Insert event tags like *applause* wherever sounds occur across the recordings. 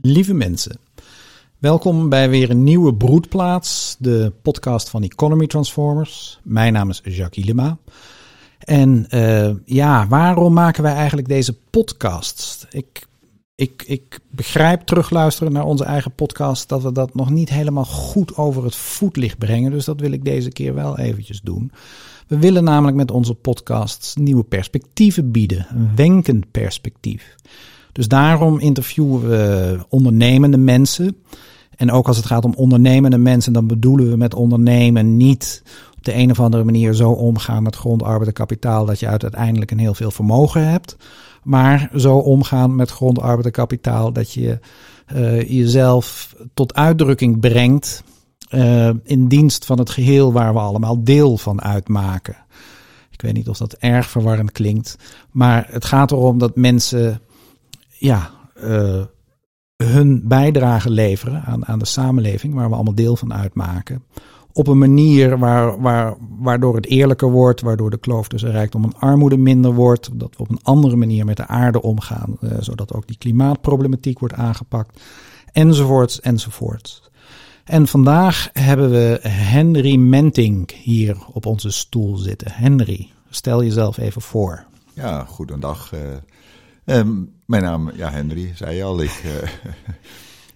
Lieve mensen, welkom bij weer een nieuwe broedplaats, de podcast van Economy Transformers. Mijn naam is Jacques Ilema. En uh, ja, waarom maken wij eigenlijk deze podcast? Ik, ik, ik begrijp terugluisteren naar onze eigen podcast dat we dat nog niet helemaal goed over het voetlicht brengen. Dus dat wil ik deze keer wel eventjes doen. We willen namelijk met onze podcasts nieuwe perspectieven bieden, een wenkend perspectief. Dus daarom interviewen we ondernemende mensen. En ook als het gaat om ondernemende mensen, dan bedoelen we met ondernemen niet op de een of andere manier zo omgaan met grondarbeid en kapitaal dat je uiteindelijk een heel veel vermogen hebt. Maar zo omgaan met grondarbeid en kapitaal dat je uh, jezelf tot uitdrukking brengt uh, in dienst van het geheel waar we allemaal deel van uitmaken. Ik weet niet of dat erg verwarrend klinkt, maar het gaat erom dat mensen ja, uh, hun bijdrage leveren aan, aan de samenleving waar we allemaal deel van uitmaken. Op een manier waar, waar, waardoor het eerlijker wordt, waardoor de kloof tussen rijkdom en armoede minder wordt. Dat we op een andere manier met de aarde omgaan, uh, zodat ook die klimaatproblematiek wordt aangepakt. Enzovoorts, enzovoorts. En vandaag hebben we Henry Mentink hier op onze stoel zitten. Henry, stel jezelf even voor. Ja, goedendag. Uh, mijn naam, ja, Henry, zei je al. Ik, uh,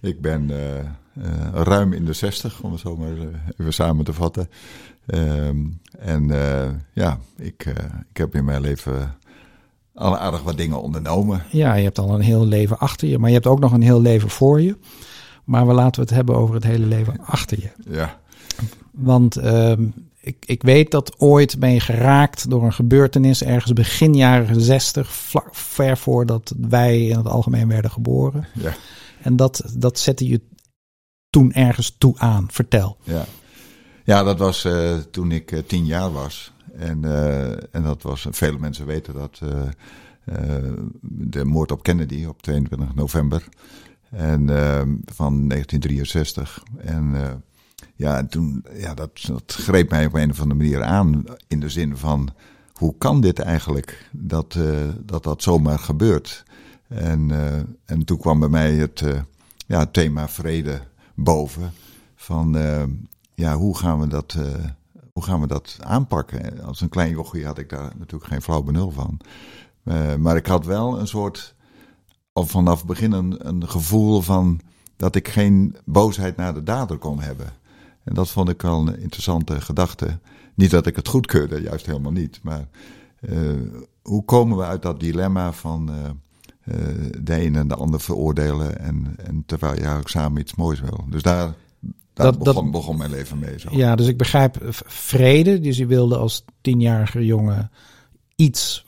*laughs* ik ben uh, ruim in de zestig, om het zo maar even samen te vatten. Um, en ja, ik, ik heb in mijn leven al aardig wat dingen ondernomen. Ja, je hebt al een heel leven achter je, maar je hebt ook nog een heel leven voor je. Maar we laten we het hebben over het hele leven achter je. Ja. Want um, ik, ik weet dat ooit ben je geraakt door een gebeurtenis ergens begin jaren 60, vlak, ver voordat wij in het algemeen werden geboren. Ja. En dat, dat zette je toen ergens toe aan. Vertel. Ja, ja dat was uh, toen ik uh, tien jaar was. En, uh, en dat was, vele mensen weten dat, de moord op Kennedy op 22 november en, van 1963. En ja, en toen, ja, dat, greep mij op een of andere manier aan. In de zin van, hoe kan dit eigenlijk? Dat uh, dat, dat zomaar gebeurt. En, uh, en toen kwam bij mij het, uh, ja, thema vrede boven. Van, ja, hoe gaan we dat, hoe gaan we dat aanpakken? Als een klein jochie had ik daar natuurlijk geen flauw benul van. maar ik had wel een soort, al vanaf het begin een, een gevoel van dat ik geen boosheid naar de dader kon hebben. En dat vond ik al een interessante gedachte. Niet dat ik het goedkeurde, juist helemaal niet. Maar uh, hoe komen we uit dat dilemma van uh, uh, de een en de ander veroordelen en, en terwijl je eigenlijk samen iets moois wil. Dus daar, daar dat, begon, dat, begon, mijn leven mee. Zo. Ja, dus ik begrijp vrede. Dus je wilde als tienjarige jongen iets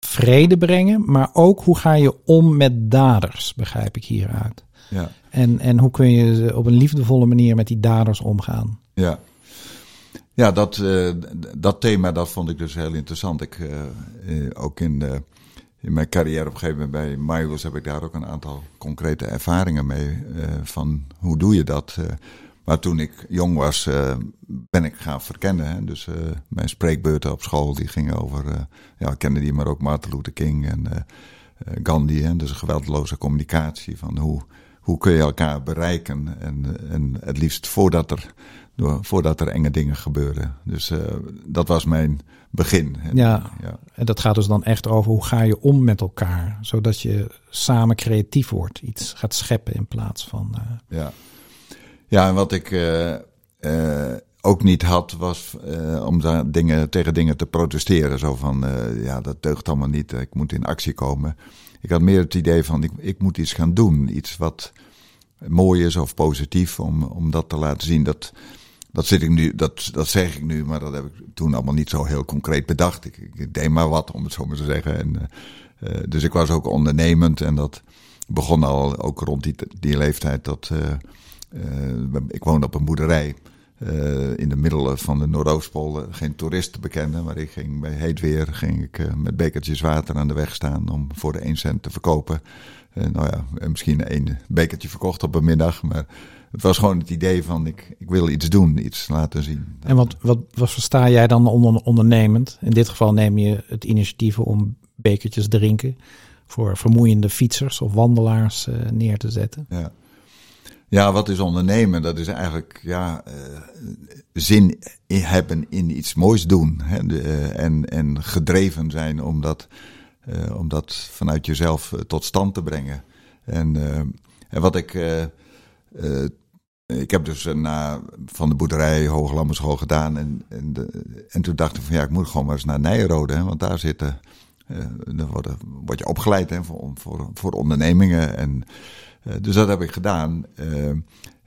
vrede brengen. Maar ook hoe ga je om met daders, begrijp ik hieruit. Ja. En, en hoe kun je op een liefdevolle manier met die daders omgaan? Ja, ja dat, uh, dat thema dat vond ik dus heel interessant. Ik, uh, ook in, in mijn carrière op een gegeven moment bij Miles heb ik daar ook een aantal concrete ervaringen mee. Van hoe doe je dat? maar toen ik jong was, ben ik gaan verkennen. Hè? Dus mijn spreekbeurten op school die gingen over ja, Kennedy, maar ook Martin Luther King en Gandhi. Hè? Dus een geweldloze communicatie van hoe hoe kun je elkaar bereiken. En, en het liefst voordat er, voordat er enge dingen gebeuren. Dus uh, dat was mijn begin. Ja, ja, en dat gaat dus dan echt over hoe ga je om met elkaar. Zodat je samen creatief wordt. Iets gaat scheppen in plaats van... Uh... Ja. ja, en wat ik... Uh, ook niet had, was om daar dingen, tegen dingen te protesteren. Zo van, ja, dat deugt allemaal niet, ik moet in actie komen. Ik had meer het idee van, ik, ik moet iets gaan doen. Iets wat mooi is of positief, om, om dat te laten zien. Dat, dat, zit ik nu, dat, dat zeg ik nu, maar dat heb ik toen allemaal niet zo heel concreet bedacht. Ik, deed maar wat, om het zo maar te zeggen. En, uh, dus ik was ook ondernemend en dat begon al ook rond die, die leeftijd. Dat, ik woonde op een boerderij. Uh, in de middelen van de Noordoostpool geen toeristen bekenden. Maar ik ging bij heet weer ging ik, uh, met bekertjes water aan de weg staan om voor de 1 cent te verkopen. Uh, nou ja, misschien één bekertje verkocht op een middag. Maar het was gewoon het idee van ik, ik wil iets doen, iets laten zien. En wat, wat, wat versta jij dan onder ondernemend? In dit geval neem je het initiatief om bekertjes drinken. voor vermoeiende fietsers of wandelaars neer te zetten. Ja. Ja, wat is ondernemen? Dat is eigenlijk ja, uh, zin in hebben in iets moois doen. Hè? De, uh, en, en gedreven zijn om dat, uh, om dat vanuit jezelf tot stand te brengen. En, en wat ik. ik heb dus na, van de boerderij Hooglammerschool gedaan. En, en, de, en toen dacht ik van ja, ik moet gewoon maar eens naar Nijrode. Hè, want daar zitten. dan word, je opgeleid hè, voor, voor, voor ondernemingen. En dus dat heb ik gedaan. Uh,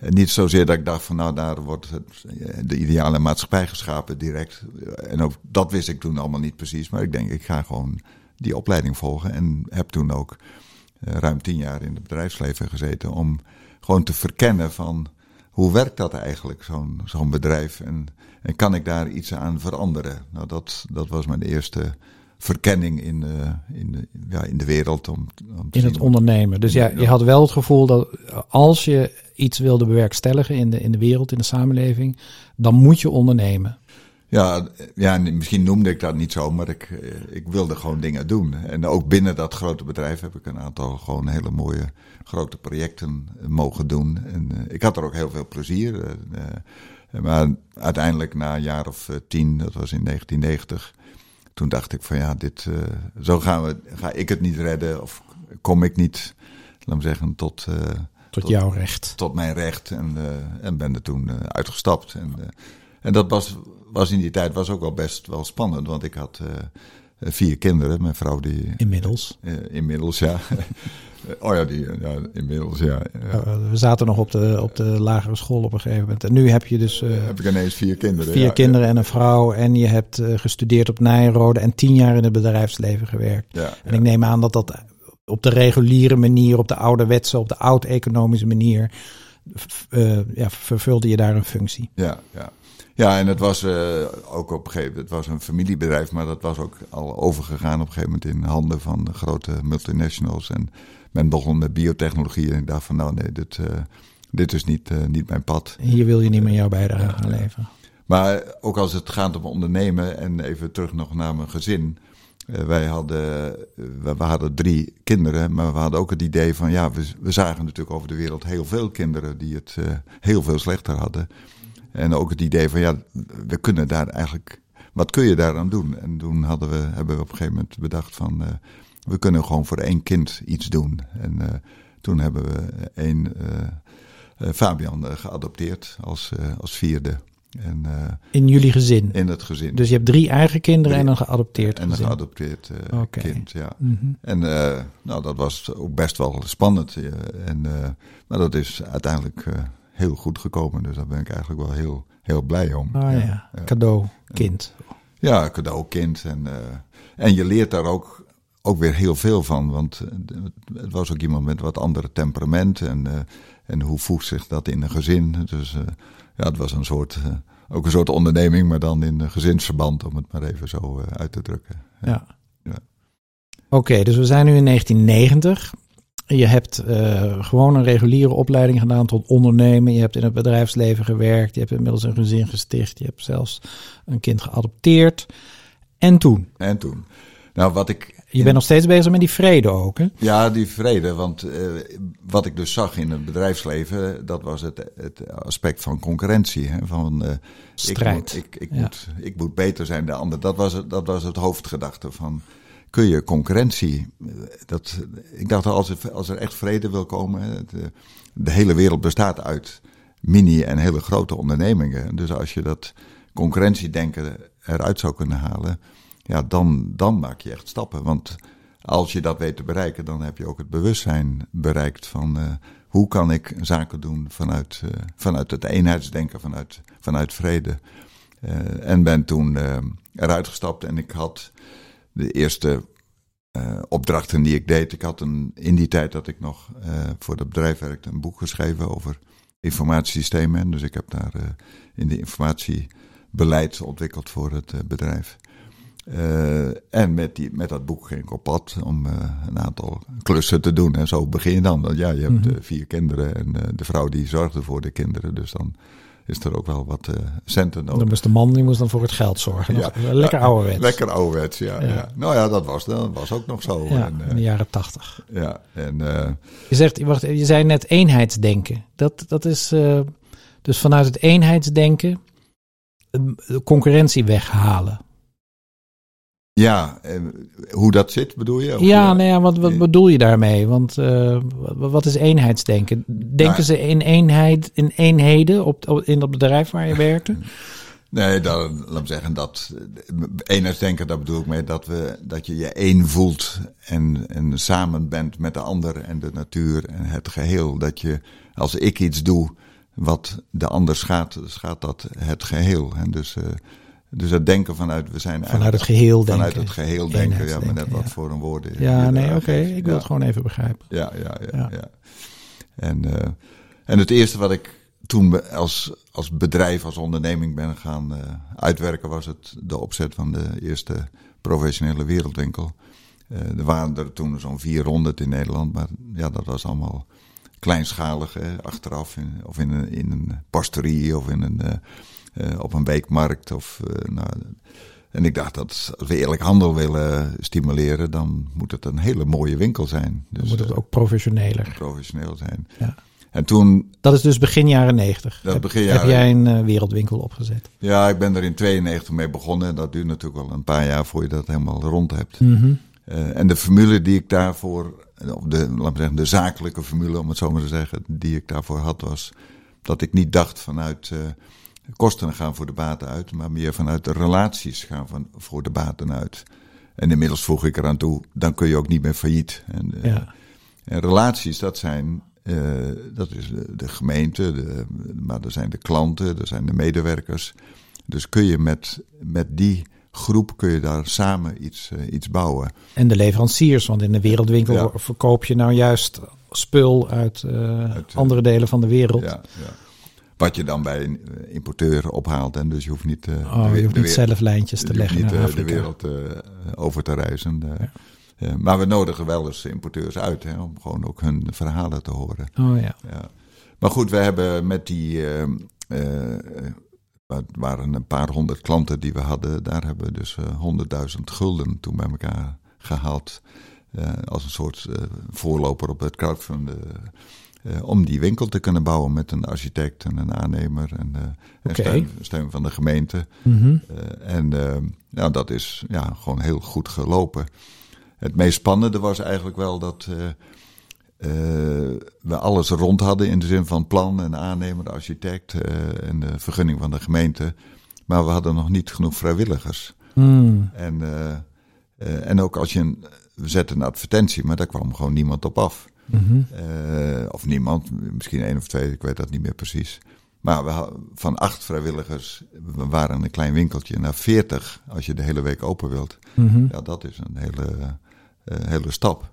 niet zozeer dat ik dacht van nou daar wordt het, de ideale maatschappij geschapen direct. En ook dat wist ik toen allemaal niet precies. Maar ik denk ik ga gewoon die opleiding volgen. En heb toen ook ruim tien jaar in het bedrijfsleven gezeten om gewoon te verkennen van hoe werkt dat eigenlijk, zo'n zo'n bedrijf? En, en kan ik daar iets aan veranderen? Nou, dat, dat was mijn eerste verkenning in de, in de, ja, in de wereld. Om, om in het ondernemen. Dus ja, je had wel het gevoel dat als je iets wilde bewerkstelligen in de, in de wereld, in de samenleving, dan moet je ondernemen. Ja, ja, misschien noemde ik dat niet zo, maar ik, eh, ik wilde gewoon dingen doen. En ook binnen dat grote bedrijf heb ik een aantal gewoon hele mooie grote projecten mogen doen. En ik had er ook heel veel plezier. Maar uiteindelijk na een jaar of tien, dat was in 1990, toen dacht ik van ja, dit, uh, zo gaan we, ga ik het niet redden of kom ik niet, laat me zeggen, tot... Uh, tot, jouw recht. Tot mijn recht en, uh, en ben er toen uitgestapt. En, en dat was, was in die tijd was ook wel best wel spannend, want ik had vier kinderen. Mijn vrouw die... Inmiddels? inmiddels, ja. *laughs* Oh ja, die, ja inmiddels, ja. ja. We zaten nog op de, op de lagere school op een gegeven moment. En nu heb je dus... Uh, heb ik ineens vier kinderen. Vier kinderen en een vrouw. En je hebt uh, gestudeerd op Nijrode en tien jaar in het bedrijfsleven gewerkt. en ik neem aan dat dat op de reguliere manier, op de ouderwetse, op de oud-economische manier... Uh, ja, vervulde je daar een functie. Ja, ja. Ja, en het was uh, ook op een gegeven moment, het was een familiebedrijf, maar dat was ook al overgegaan op een gegeven moment in handen van de grote multinationals. En men begon met biotechnologie en ik dacht van nou nee, dit, uh, dit is niet, uh, niet mijn pad. Hier wil je niet meer jouw bijdrage gaan leveren. Maar ook als het gaat om ondernemen en even terug nog naar mijn gezin. wij hadden, we, we, hadden drie kinderen, maar we hadden ook het idee van ja, we, we zagen natuurlijk over de wereld heel veel kinderen die het heel veel slechter hadden. En ook het idee van ja, we kunnen daar eigenlijk, wat kun je daaraan doen? En toen hadden we, hebben we op een gegeven moment bedacht van, uh, we kunnen gewoon voor één kind iets doen. En uh, toen hebben we één uh, Fabian geadopteerd als, als vierde. En, in jullie gezin? In het gezin. Dus je hebt drie eigen kinderen en een geadopteerd En een geadopteerd okay. kind, ja. Mm -hmm. En nou, dat was ook best wel spannend. en, maar dat is uiteindelijk heel goed gekomen. Dus daar ben ik eigenlijk wel heel, heel blij om. Oh ja, ja. cadeau, kind. Ja, cadeau, kind. En, uh, en je leert daar ook, ook weer heel veel van. Want eh, het was ook iemand met wat andere temperament. En, uh, en hoe voegt zich dat in een gezin. Dus uh, ja, het was een soort, ook een soort onderneming, maar dan in een gezinsverband, om het maar even zo uit te drukken. Ja. ja. Oké, okay, dus we zijn nu in 1990. Je hebt uh, gewoon een reguliere opleiding gedaan tot ondernemen. Je hebt in het bedrijfsleven gewerkt. Je hebt inmiddels een gezin gesticht. Je hebt zelfs een kind geadopteerd. En toen? En toen. Nou, wat ik. Je bent nog steeds bezig met die vrede ook, hè? Ja, die vrede. Want uh, wat ik dus zag in het bedrijfsleven, dat was het, het aspect van concurrentie. Hè? Van, uh, Strijd. Ik, moet, ik, ik, ja. moet, ik moet beter zijn dan de ander. Dat was, het, dat was het hoofdgedachte van kun je concurrentie. Dat, ik dacht als er, als er echt vrede wil komen. De, de hele wereld bestaat uit mini en hele grote ondernemingen. Dus als je dat concurrentiedenken eruit zou kunnen halen. Ja, dan, dan maak je echt stappen. Want als je dat weet te bereiken, dan heb je ook het bewustzijn bereikt van uh, hoe kan ik zaken doen vanuit, vanuit het eenheidsdenken, vanuit, vanuit vrede. En ben toen eruit gestapt en ik had de eerste uh, opdrachten die ik deed. Ik had een, in die tijd dat ik nog uh, voor het bedrijf werkte, een boek geschreven over informatiesystemen. Dus ik heb daar uh, in de informatiebeleid ontwikkeld voor het bedrijf. en met, die, met dat boek ging ik op pad om een aantal klussen te doen. En zo begin je dan. Want ja, je hebt mm -hmm. vier kinderen en de vrouw die zorgde voor de kinderen. Dus dan is er ook wel wat centen nodig. Dan moest de man die moest dan voor het geld zorgen. Ja, lekker ouderwets. Lekker ouderwets, ja, ja. Nou ja, dat was, dat was ook nog zo. Ja, en, in de jaren tachtig. Ja, en... je, zegt, wacht, je zei net eenheidsdenken. Dat, dat is dus vanuit het eenheidsdenken de concurrentie weghalen. Ja, hoe dat zit bedoel je? ja, nou ja, wat, wat bedoel je daarmee? Want uh, wat is eenheidsdenken? Denken nou, ze in eenheid, in eenheden op, in dat bedrijf waar je werkte? *laughs* Nee, dan, laat me zeggen dat eenheidsdenken, daar bedoel ik mee dat, we, dat je je één voelt en, en samen bent met de ander en de natuur en het geheel. Dat je, als ik iets doe wat de ander schaadt, schaadt dat het geheel. En dus... Uh, dus het denken vanuit, we zijn Vanuit het geheel denken. Vanuit het geheel denken, ja, maar net wat voor een woorden. Ja, nee, oké, ik wil het gewoon even begrijpen. Ja, ja, ja. ja. En, uh, en het eerste wat ik toen als, als bedrijf, als onderneming ben gaan uh, uitwerken, was het de opzet van de eerste professionele wereldwinkel. Uh, er waren er toen zo'n 400 in Nederland, maar ja, dat was allemaal kleinschalig, hè, achteraf, in, of in een, in een pastorie of in een op een weekmarkt. Of, uh, nou, en ik dacht dat als we eerlijk handel willen stimuleren, dan moet het een hele mooie winkel zijn. Dus, dan moet het eh, ook professioneler. Professioneel zijn. Ja. En toen. Dat is dus begin jaren 90. Dat heb, begin jaren, heb jij een uh, wereldwinkel opgezet? Ja, ik ben er in 92 mee begonnen. En dat duurt natuurlijk wel een paar jaar voor je dat helemaal rond hebt. Mm -hmm. uh, en de formule die ik daarvoor, de, laat zeggen, de zakelijke formule, om het zo maar te zeggen, die ik daarvoor had, was dat ik niet dacht vanuit. Uh, kosten gaan voor de baten uit, maar meer vanuit de relaties gaan van, voor de baten uit. En inmiddels voeg ik eraan toe, dan kun je ook niet meer failliet. En, eh, en relaties, dat zijn, uh, dat is de, gemeente, de, maar er zijn de klanten, er zijn de medewerkers. Dus kun je met, met die groep kun je daar samen iets, uh, iets bouwen. En de leveranciers, want in de wereldwinkel ja. verkoop je nou juist spul uit, uit andere delen van de wereld. Ja, ja. Wat je dan bij een importeur ophaalt. En dus je hoeft niet, uh, oh, de, je hoeft niet zelf lijntjes te leggen niet, naar Afrika. de wereld over te reizen. Ja. maar we nodigen wel eens importeurs uit hè, om gewoon ook hun verhalen te horen. Oh ja. ja. Maar goed, we hebben met die. het waren een paar honderd klanten die we hadden. Daar hebben we dus honderdduizend gulden toen bij elkaar gehaald. als een soort voorloper op het crowdfunden uh, om die winkel te kunnen bouwen met een architect en een aannemer en, uh, en steun, steun, van de gemeente. Mm -hmm. uh, en nou, dat is ja, gewoon heel goed gelopen. Het meest spannende was eigenlijk wel dat we alles rond hadden in de zin van plan en aannemer, de architect en de vergunning van de gemeente. Maar we hadden nog niet genoeg vrijwilligers. Mm. En, en ook als je een, we zetten een advertentie, maar daar kwam gewoon niemand op af. Mm -hmm. uh, of niemand, misschien één of twee, ik weet dat niet meer precies. Maar we, van acht vrijwilligers, we waren een klein winkeltje, naar veertig als je de hele week open wilt. Mm -hmm. Ja, dat is een hele, uh, hele stap.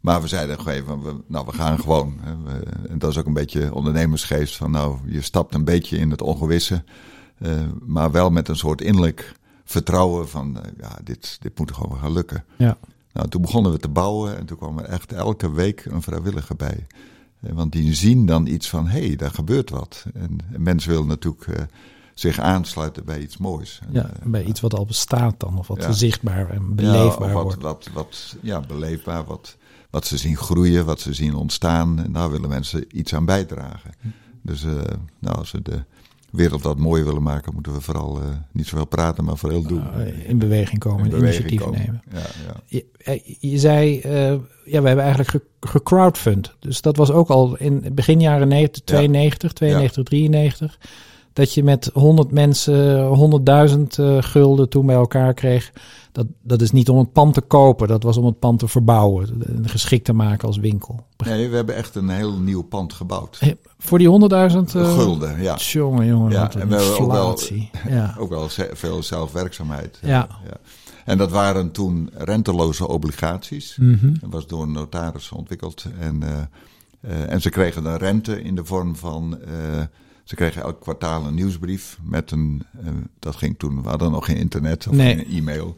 Maar we zeiden gewoon, we, nou we gaan gewoon. Hè, we, en dat is ook een beetje ondernemersgeest van nou, je stapt een beetje in het ongewisse. Uh, maar wel met een soort innerlijk vertrouwen van ja, dit, dit moet gewoon gaan lukken. Ja. Nou, toen begonnen we te bouwen en toen kwam er echt elke week een vrijwilliger bij. Want die zien dan iets van, hé, hey, daar gebeurt wat. En, en mensen willen natuurlijk uh, zich aansluiten bij iets moois. Ja, en, bij uh, iets wat al bestaat dan, of wat ja. zichtbaar en beleefbaar ja, wat, wordt. Wat, wat, ja, beleefbaar, wat, wat ze zien groeien, wat ze zien ontstaan. En daar willen mensen iets aan bijdragen. Hm. Dus uh, nou, als we de wereld wat mooier willen maken, moeten we vooral uh, niet zoveel praten, maar vooral doen. Uh, in beweging komen, in beweging initiatief komen. nemen. Ja, ja. Je, je, zei, uh, ja, we hebben eigenlijk gecrowdfund. Dus dat was ook al in begin jaren 90, 92, ja. 92, 93. Dat je met 100 mensen 100.000 gulden toen bij elkaar kreeg. Dat, dat is niet om het pand te kopen, dat was om het pand te verbouwen. En geschikt te maken als winkel. Nee, we hebben echt een heel nieuw pand gebouwd. Hey, voor die 100.000 uh, gulden, ja. Jongen, jongen, ja, en we hebben ook wel, *laughs* ja. ook wel veel zelfwerkzaamheid. Ja. ja. En dat waren toen renteloze obligaties. Mm -hmm. Dat was door een notaris ontwikkeld. En, uh, uh, en ze kregen een rente in de vorm van... Uh, ze kregen elk kwartaal een nieuwsbrief met een... dat ging toen, we hadden nog geen internet of nee. geen e-mail...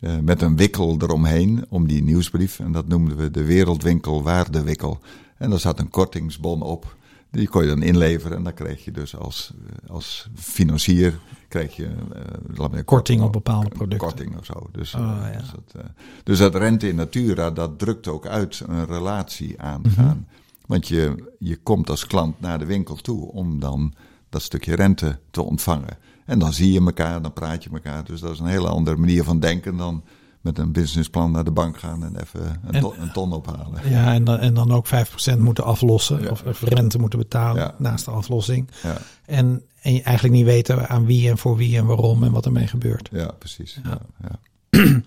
Uh, met een wikkel eromheen om die nieuwsbrief. En dat noemden we de Wereldwinkel Waardewikkel. En daar zat een kortingsbon op Die kon je dan inleveren en dan kreeg je dus als, als financier kreeg je, uh, korting op bepaalde producten. Korting of zo. Dus, oh, ja. dus, dat, dus dat rente in natura, dat drukt ook uit een relatie aangaan. Mhm. Want je, je komt als klant naar de winkel toe om dan dat stukje rente te ontvangen. En dan zie je elkaar, dan praat je elkaar. Dus dat is een hele andere manier van denken dan met een businessplan naar de bank gaan en even een, ton, een ton ophalen. Ja, en dan, en dan ook 5% moeten aflossen of, rente moeten betalen naast de aflossing. Ja. En, en je eigenlijk niet weten aan wie en voor wie en waarom en wat ermee gebeurt. Ja, precies. Ja. *clears throat*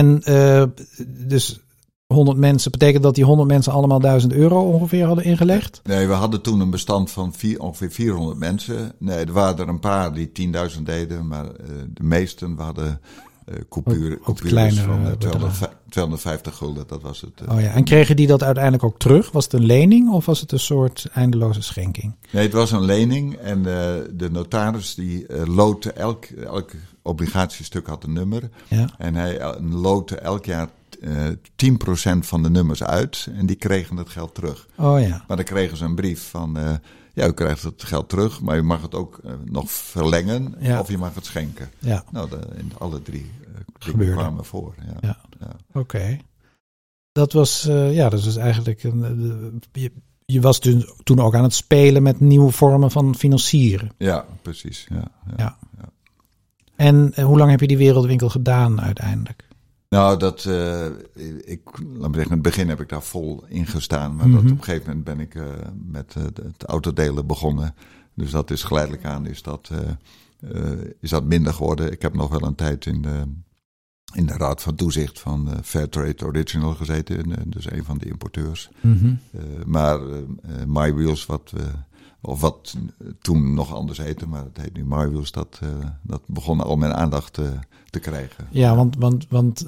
en uh, dus 100 mensen, betekent dat die 100 mensen allemaal 1000 euro ongeveer hadden ingelegd? Nee, we hadden toen een bestand van vier, ongeveer 400 mensen. Nee, er waren er een paar die 10.000 deden, maar uh, de meesten hadden uh, coupure, coupures van uh, 200, 250 gulden, dat was het. oh ja, en kregen die dat uiteindelijk ook terug? Was het een lening of was het een soort eindeloze schenking? Nee, het was een lening en de notaris die loodde elk, elk obligatiestuk had een nummer. Ja. En hij loodde elk jaar eh, 10% van de nummers uit en die kregen het geld terug. Oh ja. Maar dan kregen ze een brief van, uh, ja, u krijgt het geld terug, maar u mag het ook uh, nog verlengen ja. of je mag het schenken. Ja. Nou, de, in alle drie Gebeurde. kwamen voor. Ja. ja. ja. Oké. Dat was, ja, dat was eigenlijk een. Je, je was toen, toen ook aan het spelen met nieuwe vormen van financieren. Ja, precies. Ja, ja. ja. En hoe lang heb je die wereldwinkel gedaan uiteindelijk? Nou, dat, uh, ik, laat me zeggen, in het begin heb ik daar vol in gestaan. Maar dat Mhm. op een gegeven moment ben ik uh, met uh, het autodelen begonnen. Dus dat is geleidelijk aan, is dat, is dat minder geworden. Ik heb nog wel een tijd in de, in de raad van toezicht van Fairtrade Original gezeten. dus een van de importeurs. Mm -hmm. maar My Wheels, wat we of wat toen nog anders heette, maar het heet nu MyWheels, dat, uh, dat begon al mijn aandacht uh, te krijgen. Ja, want, want, want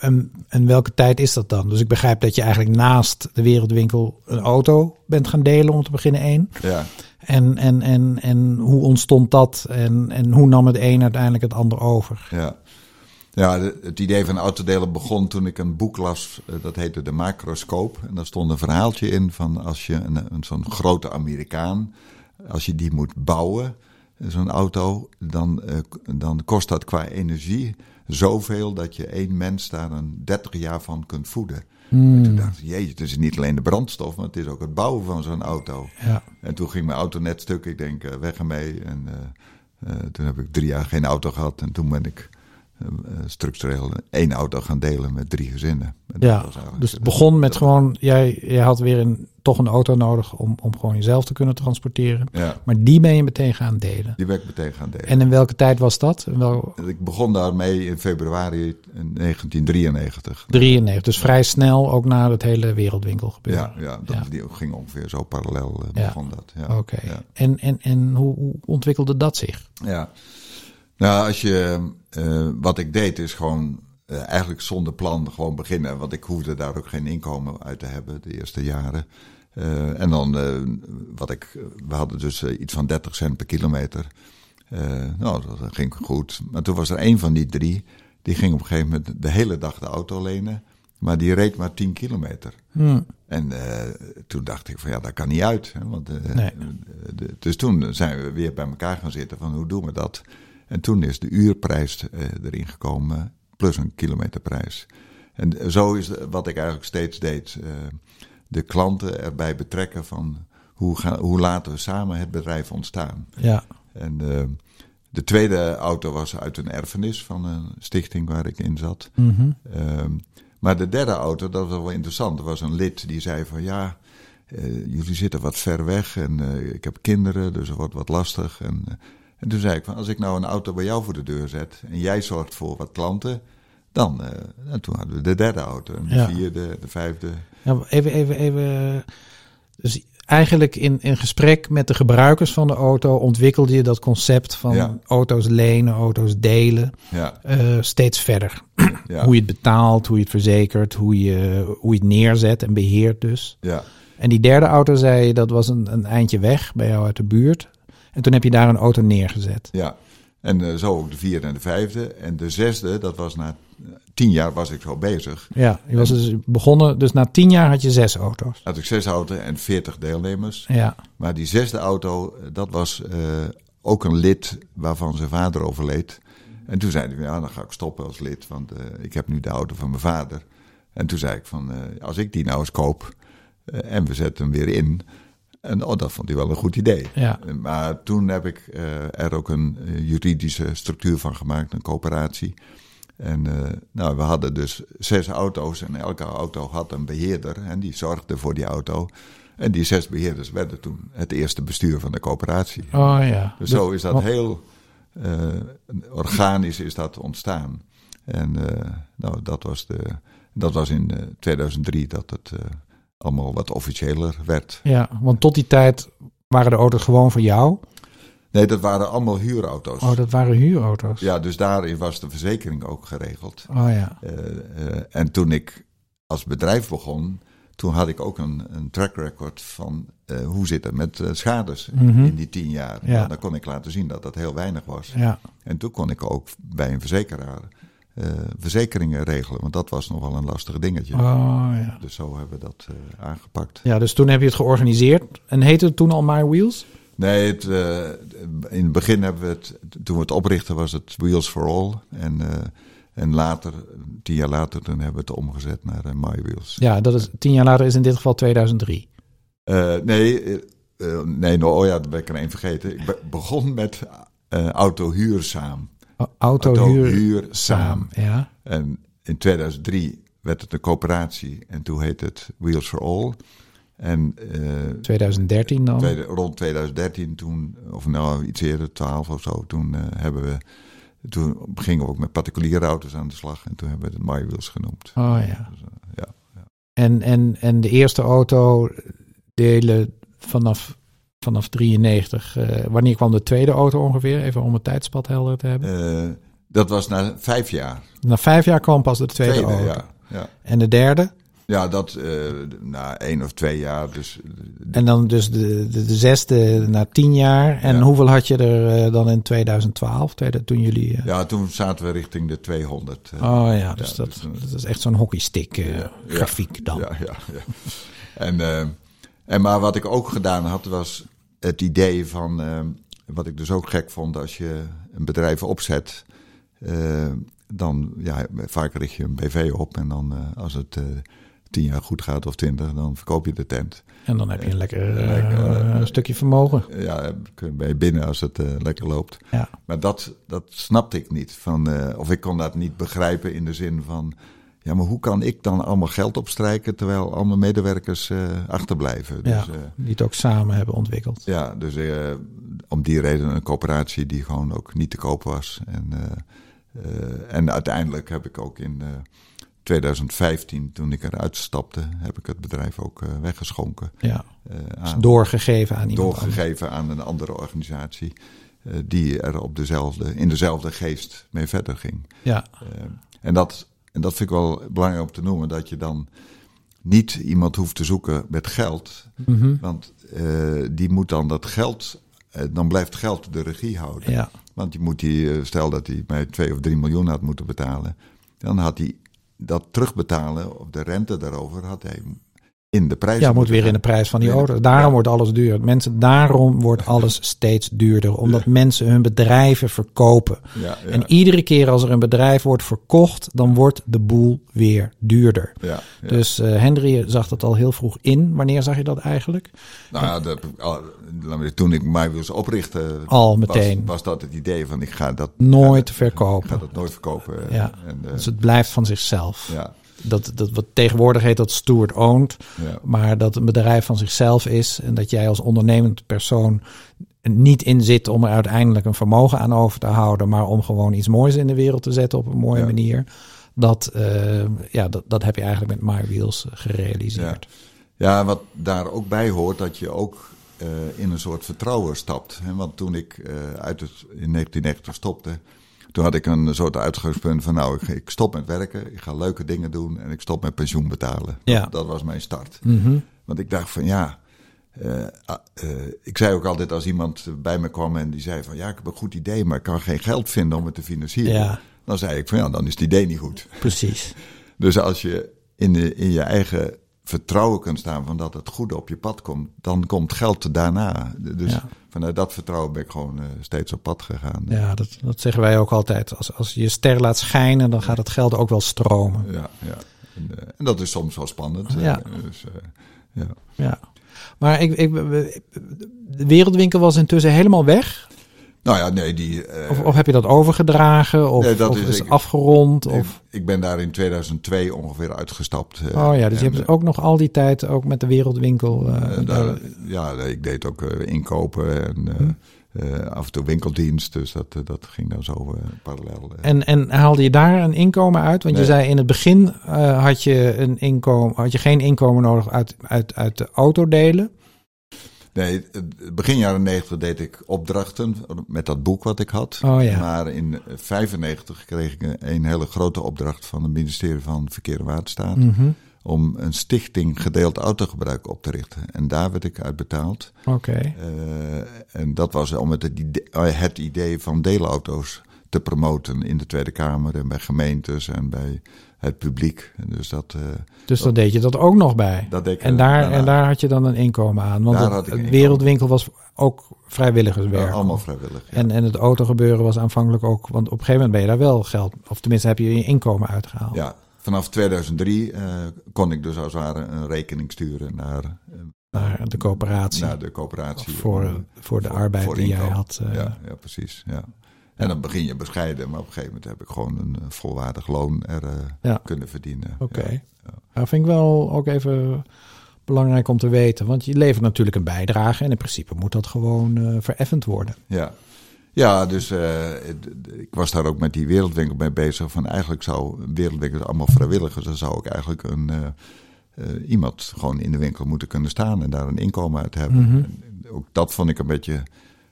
en, en welke tijd is dat dan? Dus ik begrijp dat je eigenlijk naast de wereldwinkel een auto bent gaan delen om te beginnen één. Ja. En, en, en, en hoe ontstond dat en, en hoe nam het een uiteindelijk het ander over? Ja. Ja, het idee van autodelen begon toen ik een boek las, dat heette De Macroscoop. En daar stond een verhaaltje in van als je een, een zo'n grote Amerikaan, als je die moet bouwen, zo'n auto, dan, uh, dan kost dat qua energie zoveel dat je één mens daar een 30 jaar van kunt voeden. Hmm. En toen dacht ik, jeetje, het is niet alleen de brandstof, maar het is ook het bouwen van zo'n auto. Ja. En toen ging mijn auto net stuk, ik denk, weg ermee. En uh, toen heb ik drie jaar geen auto gehad en toen ben ik structureel één auto gaan delen met drie gezinnen. En ja, dus het begon met gewoon, jij, jij had weer een, toch een auto nodig om, om gewoon jezelf te kunnen transporteren. Ja. Maar die ben je meteen gaan delen. Die ben ik meteen gaan delen. En in welke tijd was dat? Wel... Ik begon daarmee in februari 1993. 93, dus vrij snel ook na het hele wereldwinkel gebeuren. Ja, ja, dat ja. Die ging ongeveer zo parallel uh, begon ja. dat. Ja. Oké, okay. en, en, en hoe, hoe ontwikkelde dat zich? Ja, nou, als je, uh, wat ik deed is gewoon uh, eigenlijk zonder plan gewoon beginnen. Want ik hoefde daar ook geen inkomen uit te hebben de eerste jaren. Uh, en dan, wat ik, we hadden dus iets van 30 cent per kilometer. nou, dat ging goed. Maar toen was er een van die drie, die ging op een gegeven moment de hele dag de auto lenen. Maar die reed maar 10 kilometer. Hmm. En toen dacht ik van ja, dat kan niet uit. Hè, want, nee. de, dus toen zijn we weer bij elkaar gaan zitten van hoe doen we dat? En toen is de uurprijs uh, erin gekomen, plus een kilometerprijs. En zo is wat ik eigenlijk steeds deed. Uh, de klanten erbij betrekken van hoe, gaan, hoe laten we samen het bedrijf ontstaan. Ja. En uh, de tweede auto was uit een erfenis van een stichting waar ik in zat. Mm -hmm. maar de derde auto, dat was wel interessant. Er was een lid die zei van ja, jullie zitten wat ver weg en ik heb kinderen, dus het wordt wat lastig. En, en toen zei ik van, als ik nou een auto bij jou voor de deur zet en jij zorgt voor wat klanten, dan, uh, en toen hadden we de derde auto, en de ja. vierde, de vijfde. Ja, even, even, even. Dus eigenlijk in, in gesprek met de gebruikers van de auto ontwikkelde je dat concept van Ja. auto's lenen, auto's delen, Ja, eh, steeds verder. *clears throat* Hoe je het betaalt, hoe je het verzekert, hoe je, hoe je het neerzet en beheert dus. ja, En die derde auto zei je, dat was een, een eindje weg bij jou uit de buurt. En toen heb je daar een auto neergezet. ja. En uh, zo ook de vierde en de vijfde. En de zesde, dat was na tien jaar was ik zo bezig. Ja, je was dus begonnen, dus na tien jaar had je zes auto's. Had ik zes auto's en veertig deelnemers. Ja, Maar die zesde auto, eh, dat was eh, ook een lid waarvan zijn vader overleed. En toen zei hij, ja, dan ga ik stoppen als lid, want eh, ik heb nu de auto van mijn vader. En toen zei ik van, eh, als ik die nou eens koop eh, en we zetten hem weer in. En oh, dat vond hij wel een goed idee. ja, Maar toen heb ik eh, er ook een eh, juridische structuur van gemaakt, een coöperatie. En eh, nou, we hadden dus zes auto's en elke auto had een beheerder en die zorgde voor die auto. En die zes beheerders werden toen het eerste bestuur van de coöperatie. oh ja. Dus zo is dat heel organisch is dat ontstaan. En nou, dat was, de, dat was in eh, 2003 dat het allemaal wat officiëler werd. Ja, want tot die tijd waren de auto's gewoon voor jou. Nee, dat waren allemaal huurauto's. Oh, dat waren huurauto's. Ja, dus daarin was de verzekering ook geregeld. Oh ja. Eh, eh, en toen ik als bedrijf begon, toen had ik ook een, een track record van eh, hoe zit het met schades Mhm. in die tien jaar. Ja. Nou, dan kon ik laten zien dat dat heel weinig was. Ja, En toen kon ik ook bij een verzekeraar verzekeringen regelen, want dat was nog wel een lastig dingetje. oh ja. Dus zo hebben we dat eh, aangepakt. Ja, dus toen heb je het georganiseerd. En heette het toen al My Wheels? Nee, het, eh, in het begin hebben we het, toen we het oprichten was het Wheels for All. En, eh, en later, tien jaar later, toen hebben we het omgezet naar eh, My Wheels. Ja, dat is tien jaar later is in dit geval 2003. Eh, nee, eh, eh, nee nou, oh ja, dat ben ik er één vergeten. Ik be- begon met eh autohuur Autohuur samen. samen. Ja, En in 2003 werd het een coöperatie en toen heette het Wheels for All. En eh, 2013 dan. tweede- rond 2013, toen, of nou iets eerder, 12 of zo, toen eh, hebben we. Toen gingen we ook met particuliere auto's aan de slag en toen hebben we het My Wheels genoemd. Oh ja. Dus, eh, ja. En, en, en de eerste auto delen vanaf, vanaf 93. eh, wanneer kwam de tweede auto ongeveer? Even om het tijdspad helder te hebben. Eh, dat was na vijf jaar. Na vijf jaar kwam pas de tweede, auto. ja, ja. En de derde? ja, dat eh, na één of twee jaar. Dus En dan dus de, de, de zesde na tien jaar. En Ja. hoeveel had je er dan in 2012, tweede, toen jullie... ja, toen zaten we richting de 200. eh, Oh ja, dus, dat, dus, dat is echt zo'n hockeystick Ja, grafiek dan. Ja, ja, ja. En, en maar wat ik ook gedaan had, was het idee van, eh, wat ik dus ook gek vond, als je een bedrijf opzet, eh, dan, ja, vaak richt je een BV op en dan eh, als het eh, tien jaar goed gaat of twintig, dan verkoop je de tent. En dan heb je een lekker, Lekker, stukje vermogen. Ja, ben je binnen als het lekker loopt. Ja. Maar dat, dat snapte ik niet. Van, of ik kon dat niet begrijpen in de zin van... Ja, maar hoe kan ik dan allemaal geld opstrijken... terwijl al mijn medewerkers eh, achterblijven? Dus, Ja, eh, die het ook samen hebben ontwikkeld. ja, dus eh, om die reden een coöperatie die gewoon ook niet te koop was. En, en uiteindelijk heb ik ook in eh, 2015, toen ik eruit stapte... heb ik het bedrijf ook weggeschonken. Ja, dus doorgegeven aan iemand doorgegeven aan een andere organisatie... die er op dezelfde, in dezelfde geest mee verder ging. Ja, en, dat, en dat vind ik wel belangrijk om te noemen, dat je dan niet iemand hoeft te zoeken met geld. mhm. Want eh, die moet dan dat geld, eh, dan blijft geld de regie houden. ja, Want je moet die, eh, stel dat hij mij 2 of 3 miljoen had moeten betalen, dan had hij dat terugbetalen, of de rente daarover, had hij in de prijs. ja moet weer in de prijs van die auto. Daarom Ja. wordt alles duur. Mensen, daarom wordt alles steeds duurder. Omdat mensen hun bedrijven verkopen. Ja, En iedere keer als er een bedrijf wordt verkocht, dan wordt de boel weer duurder. Dus eh Henry zag dat al heel vroeg in. Wanneer zag je dat eigenlijk? Nou ja, dat, toen ik mij wilde oprichten, Al meteen. was dat het idee van ik ga dat Nooit ga, verkopen. Ik ga dat nooit verkopen. Ja. En, eh, Dus het blijft van zichzelf. ja, Dat, dat wat tegenwoordig heet dat steward owned. ja, Maar dat een bedrijf van zichzelf is. En dat jij als ondernemend persoon niet in zit om er uiteindelijk een vermogen aan over te houden. Maar om gewoon iets moois in de wereld te zetten op een mooie Ja. manier. Dat, eh, ja, dat, dat heb je eigenlijk met My Wheels gerealiseerd. ja, wat daar ook bij hoort, dat je ook eh, in een soort vertrouwen stapt. Hè? Want toen ik eh, uit het, in 1990 stopte, toen had ik een soort uitgangspunt van nou, ik, ik stop met werken, ik ga leuke dingen doen en ik stop met pensioen betalen. Ja. Dat, dat was mijn start. Mhm. Want ik dacht van ja, uh, ik zei ook altijd als iemand bij me kwam en die zei van ja, ik heb een goed idee, maar ik kan geen geld vinden om het te financieren. Ja. Dan zei ik van ja, dan is het idee niet goed. Precies. *laughs* Dus als je in, de, in je eigen vertrouwen kunt staan van dat het goede op je pad komt, dan komt geld daarna. Dus Ja. vanuit dat vertrouwen ben ik gewoon uh, steeds op pad gegaan. Ja, dat, dat zeggen wij ook altijd. Als, als je ster laat schijnen, dan gaat het geld ook wel stromen. Ja, ja. En, uh, en dat is soms wel spannend. Ja. Dus, ja. ja. Maar ik, ik, de wereldwinkel was intussen helemaal weg. Nou ja, nee, die. Uh, of, of, heb je dat overgedragen? Of, nee, dat of is, is ik, afgerond? Ik, of? ik ben daar in 2002 ongeveer uitgestapt. oh ja, dus en, je hebt ook nog al die tijd ook met de wereldwinkel. Uh, daar, ja, ik deed ook inkopen en. Hm. Uh, af en toe winkeldienst, dus dat, uh, dat ging dan zo uh, parallel. En, en haalde je daar een inkomen uit? Want nee. je zei in het begin had, je een inkomen, had je geen inkomen nodig uit, uit, uit de autodelen. Nee, begin jaren 90 deed ik opdrachten met dat boek wat ik had. Oh, ja. Maar in 95 kreeg ik een hele grote opdracht van het ministerie van Verkeer en Waterstaat. Mm -hmm. Om een stichting gedeeld autogebruik op te richten. En daar werd ik uit betaald. Oké. Okay. Uh, en dat was om het idee, het idee van deelauto's te promoten in de Tweede Kamer en bij gemeentes en bij het publiek. Dus dat. Uh, dus dan deed je dat ook nog bij. Dat deed ik, en, daar, daarna. en daar had je dan een inkomen aan. Want Daar het, het wereldwinkel was ook vrijwilligerswerk. Ja, allemaal vrijwillig. ja. En, en het autogebeuren was aanvankelijk ook, want op een gegeven moment ben je daar wel geld, of tenminste heb je je inkomen uitgehaald. Ja, vanaf 2003 eh, kon ik dus als het ware een rekening sturen naar, eh, Naar de coöperatie. naar de coöperatie. voor, voor de arbeid voor die jij had. eh, ja, ja, precies. Ja. En dan begin je bescheiden, maar op een gegeven moment heb ik gewoon een eh, volwaardig loon er eh, Ja. kunnen verdienen. Oké. Ja. Dat vind ik wel ook even belangrijk om te weten. Want je levert natuurlijk een bijdrage en in principe moet dat gewoon eh, vereffend worden. Ja, ja dus ik was daar ook met die wereldwinkel mee bezig. Van eigenlijk zou een wereldwinkel allemaal vrijwilligers. Dan zou ik eigenlijk een, iemand gewoon in de winkel moeten kunnen staan en daar een inkomen uit hebben. Mhm. Ook dat vond ik een beetje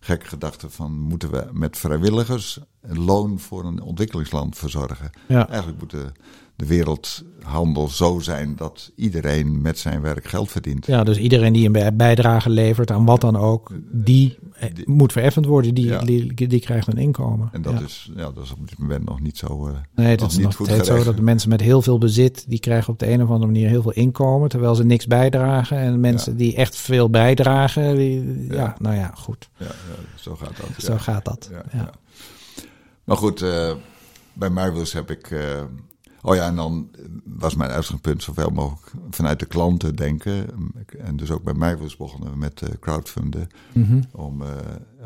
gekke gedachte van moeten we met vrijwilligers een loon voor een ontwikkelingsland verzorgen. Ja, Eigenlijk moet de, de wereldhandel zo zijn dat iedereen met zijn werk geld verdient. ja dus iedereen die een bij- bijdrage levert aan wat dan ook, die, eh, Die- moet vereffend worden. Die, Ja. die, die krijgt een inkomen. En dat, Ja. is, ja, dat is op dit moment nog niet zo. eh, Nee, het nog is niet nog goed steeds zo dat de mensen met heel veel bezit, die krijgen op de een of andere manier heel veel inkomen, terwijl ze niks bijdragen. En mensen die echt veel bijdragen, die, ja. Nou ja, goed. ja, zo gaat dat. Zo gaat dat. Ja. Maar goed, eh, bij Marvelous heb ik. Oh ja, en dan was mijn uitgangspunt zoveel mogelijk vanuit de klanten denken. En dus ook bij Marvelous begonnen we met eh, crowdfunden Mhm. om, eh,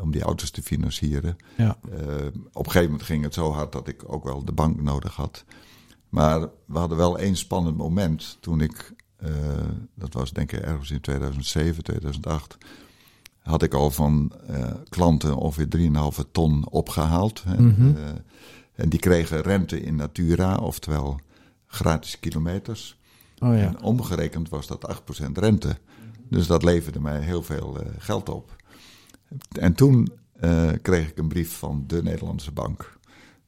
om die auto's te financieren. ja. Eh, op een gegeven moment ging het zo hard dat ik ook wel de bank nodig had. Maar we hadden wel één spannend moment toen ik, dat was denk ik ergens in 2007, 2008, had ik al van klanten ongeveer 3,5 ton opgehaald. Eh, en die kregen rente in natura, oftewel gratis kilometers. Oh ja. En omgerekend was dat 8% rente. Dus dat leverde mij heel veel eh, geld op. En toen eh, kreeg ik een brief van de Nederlandse bank.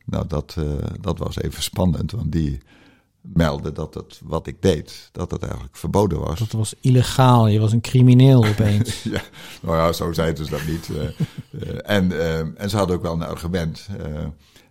Nou, dat, eh, dat was even spannend, want die meldde dat het wat ik deed, dat het eigenlijk verboden was. Dat was illegaal. Je was een crimineel opeens. *laughs* ja, nou ja, zo zeiden ze dat niet. en, en ze hadden ook wel een argument.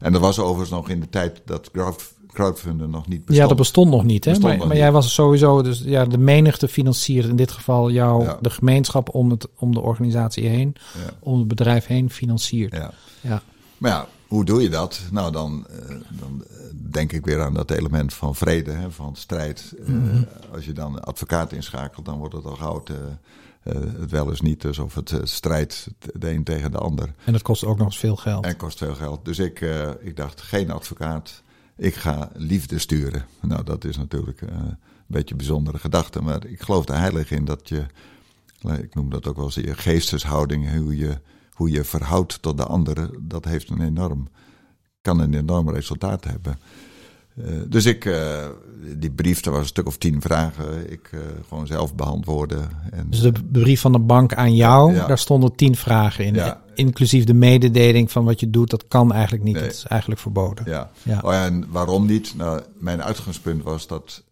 En dat was overigens nog in de tijd dat crowd, crowdfunden nog niet bestond. ja, dat bestond nog niet. Hè? Bestond Maar, nog maar niet. jij was sowieso, dus ja, de menigte financiert in dit geval jou, Ja. de gemeenschap om, het, om de organisatie heen, Ja, om het bedrijf heen financiert. ja. Ja. Maar ja, hoe doe je dat? Nou, dan, eh, dan eh, denk ik weer aan dat element van vrede, hè, van strijd. Eh, Mhm. Als je dan advocaat inschakelt, dan wordt het al eh, het wel eens niet. Dus of het eh, strijdt de een tegen de ander. En dat kost ook nog eens veel geld. En kost veel geld. Dus ik, eh, ik dacht, geen advocaat. Ik ga liefde sturen. Nou, dat is natuurlijk eh, een beetje een bijzondere gedachte. Maar ik geloof er heilig in dat je, ik noem dat ook wel eens je geesteshouding, hoe je, hoe je verhoudt tot de anderen, dat heeft een enorm, kan een enorm resultaat hebben. Eh, dus ik, eh, die brief, er was een stuk of tien vragen, ik eh, gewoon zelf beantwoorden. En, Dus de brief van de bank aan jou, Ja. daar stonden tien vragen in. Ja. Inclusief de mededeling van wat je doet, dat kan eigenlijk niet. Nee. Dat is eigenlijk verboden. Ja. Ja. Oh ja, en waarom niet? Nou, mijn uitgangspunt was dat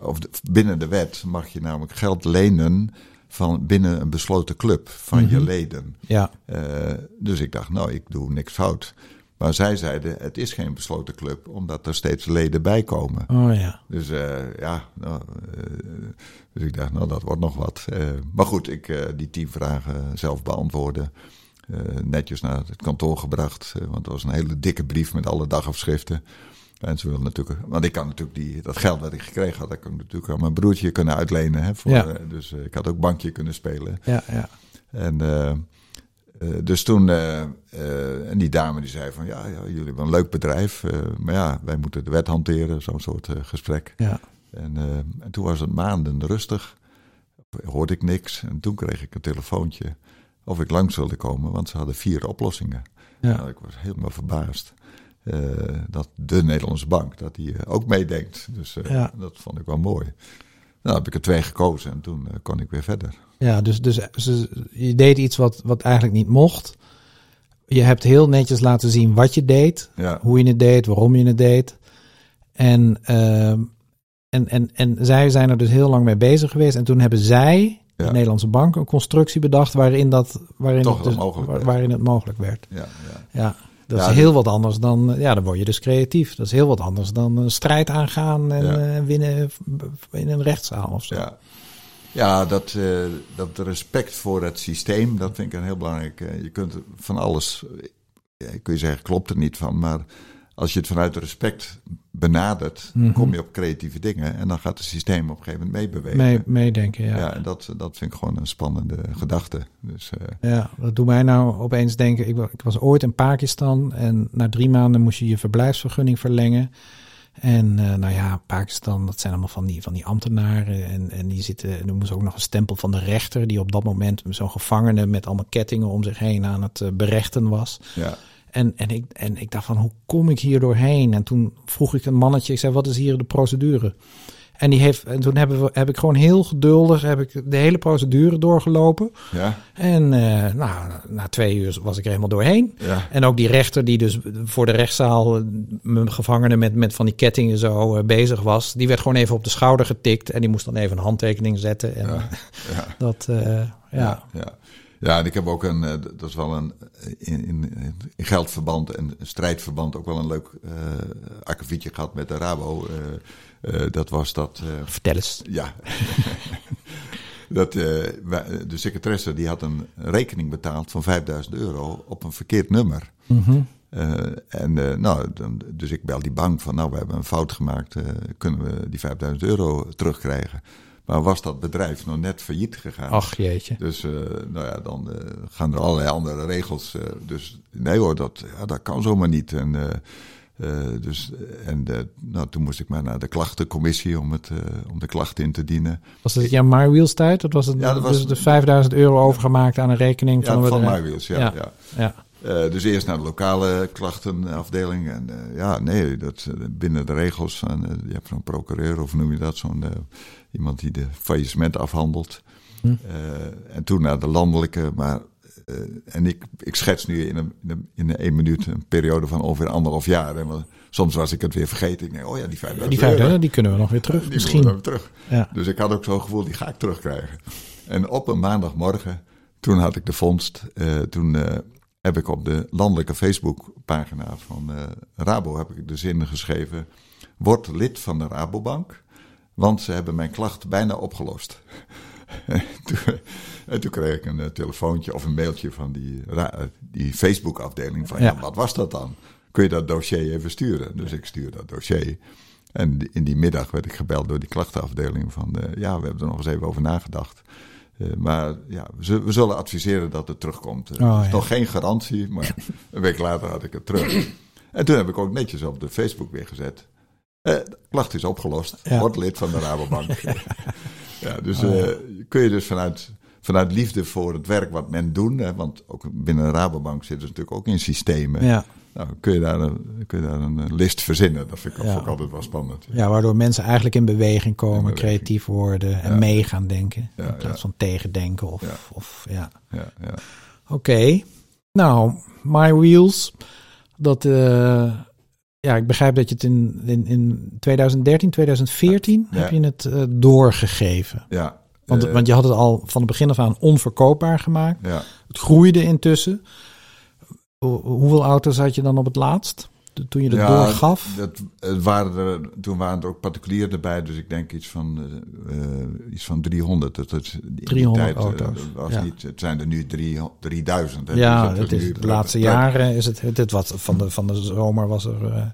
of de- binnen de wet mag je namelijk geld lenen van binnen een besloten club van je Mhm. leden. Ja, dus ik dacht, nou, ik doe niks fout. Maar zij zeiden, het is geen besloten club, omdat er steeds leden bij komen. oh ja. Dus eh, ja, nou, eh, dus ik dacht, nou, dat wordt nog wat. Eh, maar goed, ik die tien vragen zelf beantwoorden. Netjes naar het kantoor gebracht, want het was een hele dikke brief met alle dagafschriften. En ze wilden natuurlijk, want ik kan natuurlijk die, dat geld dat ik gekregen had, dat kan ik natuurlijk aan mijn broertje kunnen uitlenen. Hè, voor, Ja. dus ik had ook bankje kunnen spelen. Ja, ja. En eh, dus toen, eh, eh, en die dame die zei van, ja, ja jullie hebben een leuk bedrijf, maar ja, wij moeten de wet hanteren, zo'n soort gesprek. ja. En, en toen was het maanden rustig, hoorde ik niks. En toen kreeg ik een telefoontje of ik langs wilde komen, want ze hadden vier oplossingen. Ja. Nou, ik was helemaal verbaasd dat de Nederlandse bank, dat die ook meedenkt. Dus Ja. dat vond ik wel mooi. Nou heb ik er twee gekozen en toen kon ik weer verder. Ja, dus, dus ze, je deed iets wat, wat eigenlijk niet mocht. Je hebt heel netjes laten zien wat je deed, Ja, hoe je het deed, waarom je het deed. En, ehm, en, en, en zij zijn er dus heel lang mee bezig geweest. En toen hebben zij, de. Nederlandse bank, een constructie bedacht waarin, dat, waarin, Toch het, dus- mogelijk waar- waarin het mogelijk werd. ja, ja. Ja, dat is heel wat anders dan, ja, dan word je dus creatief. Dat is heel wat anders dan een strijd aangaan en eh, winnen in een rechtszaal of zo. Ja, ja dat, eh, dat respect voor het systeem, dat vind ik een heel belangrijk. eh, je kunt van alles, eh, kun je zeggen, klopt er niet van, maar als je het vanuit respect benadert, Mhm. dan kom je op creatieve dingen en dan gaat het systeem op een gegeven moment meebewegen. Mee, meedenken, ja. ja. en dat, dat vind ik gewoon een spannende gedachte. Dus Ja, dat doet mij nou opeens denken. Ik, ik was ooit in Pakistan en na drie maanden moest je je verblijfsvergunning verlengen. En eh, nou ja, Pakistan, dat zijn allemaal van die, van die ambtenaren. En, en die zitten, en er moest ook nog een stempel van de rechter, die op dat moment zo'n gevangene met allemaal kettingen om zich heen aan het eh, berechten was. ja, En, en, ik, en ik dacht van, hoe kom ik hier doorheen? En toen vroeg ik een mannetje, ik zei, wat is hier de procedure? En, die heeft, en toen hebben we, heb ik gewoon heel geduldig heb ik de hele procedure doorgelopen. ja, En eh, nou, na twee uur was ik er helemaal doorheen. ja, En ook die rechter die dus voor de rechtszaal eh, mijn gevangene met, met van die kettingen zo eh, bezig was, die werd gewoon even op de schouder getikt en die moest dan even een handtekening zetten. En ja, *laughs* ja. dat, ja. Ja, ja. en ik heb ook een, dat is wel een, in, in, in geldverband en strijdverband ook wel een leuk akkefietje gehad met de Rabo. Dat was dat, eh, vertel eens. ja. *laughs* dat, eh, de secretaresse die had een rekening betaald van 5000 euro op een verkeerd nummer. Mhm. Eh, en eh, nou, dan, dus ik bel die bank van, nou, we hebben een fout gemaakt, eh, kunnen we die 5000 euro terugkrijgen? Maar was dat bedrijf nog net failliet gegaan? Ach jeetje. Dus eh, nou ja, dan eh, gaan er allerlei andere regels. eh, dus nee hoor, dat, ja, dat kan zomaar niet. En, eh, dus, en eh, nou, toen moest ik maar naar de klachtencommissie om, het, eh, om de klacht in te dienen. Was dat ja, My Wheels tijd? Dat was het, Ja, dat was- dus de 5000 euro overgemaakt aan een rekening Ja, van bedrijf. MyWheels, ja. Ja. ja. Ja. Eh, dus eerst naar de lokale klachtenafdeling. En ja, nee, dat, binnen de regels. Van, je hebt zo'n procureur, of noem je dat, zo'n iemand die de faillissement afhandelt. Hm. En toen naar de landelijke. Maar, en ik, ik schets nu in een, in, een, in een één minuut een periode van ongeveer anderhalf jaar. En soms was ik het weer vergeten. Ik denk, oh ja, die 5000 Die 5000 euro, die kunnen we nog weer terug. die Misschien. we terug. Ja. Dus ik had ook zo'n gevoel, die ga ik terugkrijgen. En op een maandagmorgen, toen had ik de vondst. eh, toen eh, heb ik op de landelijke Facebookpagina van eh, Rabo heb ik de zin geschreven. Word lid van de Rabobank, want ze hebben mijn klacht bijna opgelost. en, *laughs* toen, en toen kreeg ik een eh, telefoontje of een mailtje van die, eh, die Facebook-afdeling van, ja. Ja. wat was dat dan? Kun je dat dossier even sturen? Dus ik stuur dat dossier. En in die middag werd ik gebeld door die klachtenafdeling van, eh, ja, we hebben er nog eens even over nagedacht. Maar ja, we zullen, we zullen adviseren dat het terugkomt. Oh, het is ja. nog geen garantie, maar *laughs* een week later had ik het terug. En toen heb ik ook netjes op de Facebook weer gezet. De klacht is opgelost. Ja. Word lid van de Rabobank. *laughs* ja, dus kun je dus vanuit, vanuit liefde voor het werk wat men doet, hè, want ook binnen de Rabobank zitten ze natuurlijk ook in systemen. Ja. Nou, kun je daar een, kun je daar een eh, list verzinnen. Dat vind ik, Ja. altijd wel spannend. ja, waardoor mensen eigenlijk in beweging komen, In beweging. creatief worden en mee gaan denken. In plaats van tegendenken of Ja. of, ja. Ja, ja. Oké. Nou, My Wheels. Dat, eh, ja, ik begrijp dat je het in, in, in 2013, 2014 Ja. heb je het eh, doorgegeven. ja. Want, Eh. want je had het al van het begin af aan onverkoopbaar gemaakt. Ja. Het groeide intussen. Hoe- Hoeveel auto's had je dan op het laatst? Toen je het Ja, doorgaf? Dat, het waren er, toen waren er ook particulieren erbij, dus ik denk iets van, eh, eh, iets van 300. Dat, dat, in die 300 tijd, eh, auto's, was ja. niet, het zijn er nu drie, 3000. hè. ja, Dus het is, nu- de laatste jaren is het, dit wat van de, van de zomer was er,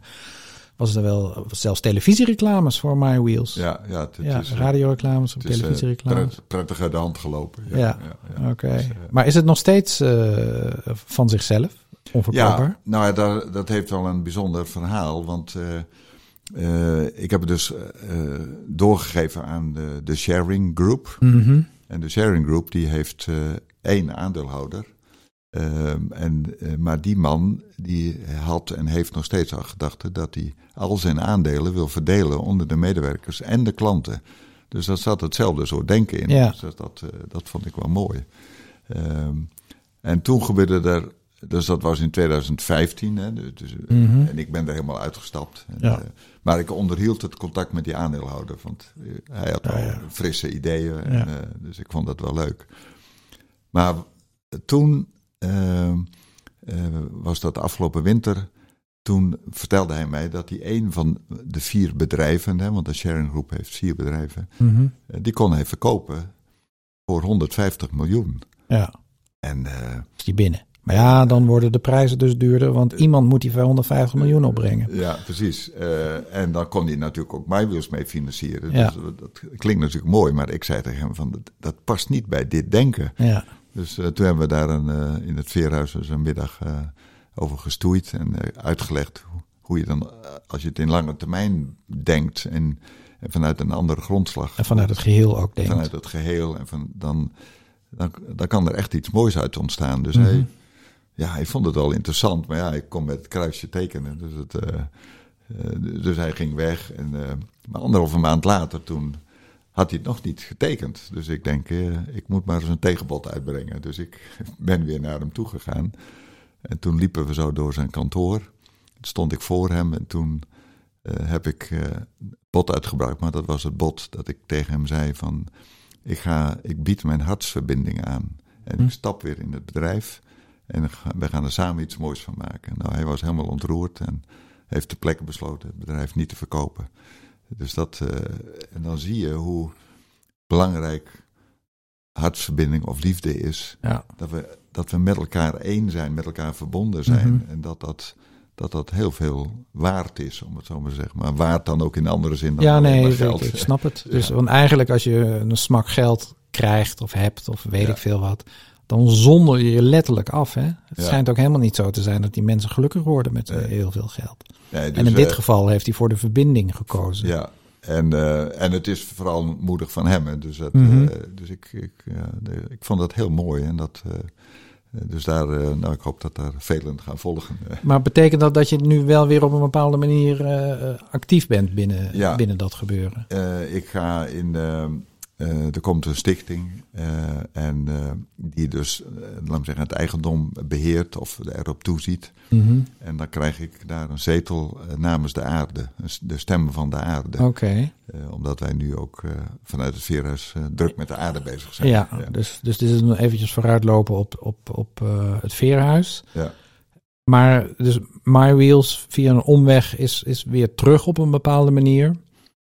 was er wel zelfs televisiereclames voor My Wheels. Ja, ja, het, Ja, is, eh, radioreclames of eh, televisiereclames. pret- prettig uit de hand gelopen. Ja, Ja, ja. Oké. Dus, eh, maar is het nog steeds van zichzelf? Onverkoopbaar? Ja, nou ja, dat, dat heeft wel een bijzonder verhaal. Want ik heb het dus doorgegeven aan de, de Sharing Group. Mhm. En de Sharing Group die heeft één aandeelhouder. Ehm, en, eh, maar die man die had en heeft nog steeds al gedachten dat hij al zijn aandelen wil verdelen onder de medewerkers en de klanten. Dus daar zat hetzelfde soort denken in. Ja. Dus dat, dat, eh, dat vond ik wel mooi. Ehm, en toen gebeurde er, dus dat was in 2015, hè, dus, dus, eh, Mhm. en ik ben er helemaal uitgestapt. En, Ja. maar ik onderhield het contact met die aandeelhouder, want hij had al ja. frisse ideeën. En, dus ik vond dat wel leuk. Maar toen was dat afgelopen winter. Toen vertelde hij mij dat hij een van de vier bedrijven, hè, want de sharing groep heeft vier bedrijven, Mhm. eh, die kon hij verkopen voor 150 miljoen. Ja, En eh, is die binnen. Maar ja, dan worden de prijzen dus duurder, want iemand moet die voor 150 miljoen opbrengen. ja, precies. Eh, en dan kon hij natuurlijk ook MyWheels mee financieren. Ja. Dus dat klinkt natuurlijk mooi, maar ik zei tegen hem van dat, dat past niet bij dit denken. Ja, Dus eh, toen hebben we daar een, eh, in het Veerhuis dus een middag eh, over gestoeid en uitgelegd hoe, hoe je dan, als je het in lange termijn denkt en, en vanuit een andere grondslag, en vanuit het geheel ook denkt. vanuit het geheel, en van, dan, dan, dan kan er echt iets moois uit ontstaan. Dus Mhm. hij, ja, hij vond het wel interessant, maar ja, ik kon met het kruisje tekenen. Dus, het, dus hij ging weg en maar anderhalve maand later toen had hij het nog niet getekend. Dus ik denk, eh, ik moet maar eens een tegenbod uitbrengen. Dus ik *laughs* ben weer naar hem toe gegaan. En toen liepen we zo door zijn kantoor. Toen stond ik voor hem en toen eh, heb ik eh bot uitgebracht. Maar dat was het bot dat ik tegen hem zei van... Ik, ga, ik bied mijn hartsverbinding aan. En Hm. ik stap weer in het bedrijf. En we gaan er samen iets moois van maken. Nou, hij was helemaal ontroerd en heeft ter plekke besloten het bedrijf niet te verkopen. Dus dat, eh, en dan zie je hoe belangrijk hartsverbinding of liefde is. Ja, Dat we, dat we met elkaar één zijn, met elkaar verbonden zijn. Mhm. En dat dat, dat dat heel veel waard is, om het zo maar te zeggen. Maar waard dan ook in andere zin dan ja nee, ik, geld. ik snap het. *laughs* Dus, Ja. Want eigenlijk als je een smak geld krijgt of hebt of weet Ja. ik veel wat, dan zonder je je letterlijk af. Hè? Het Ja. schijnt ook helemaal niet zo te zijn dat die mensen gelukkig worden met eh, Nee. heel veel geld. Nee, en dus, in dit eh, geval heeft hij voor de verbinding gekozen. Ja, en, eh, en het is vooral moedig van hem. Hè. Dus, dat, Mhm. dus ik, ik, de- ik vond dat heel mooi. En dat, dus daar, nou, ik hoop dat daar velen gaan volgen. Maar betekent dat dat je nu wel weer op een bepaalde manier actief bent binnen, Ja. binnen dat gebeuren? Ik ga in. Eh, er komt een stichting eh, en eh, die dus, laat me zeggen, het eigendom beheert of erop toeziet. Mhm. En dan krijg ik daar een zetel namens de aarde, de stem van de aarde. Oké, omdat wij nu ook vanuit het Veerhuis druk met de aarde bezig zijn. ja, Dus, dus dit is nog eventjes vooruitlopen op, op, op het veerhuis. Ja. Maar dus My Wheels via een omweg is, is weer terug op een bepaalde manier.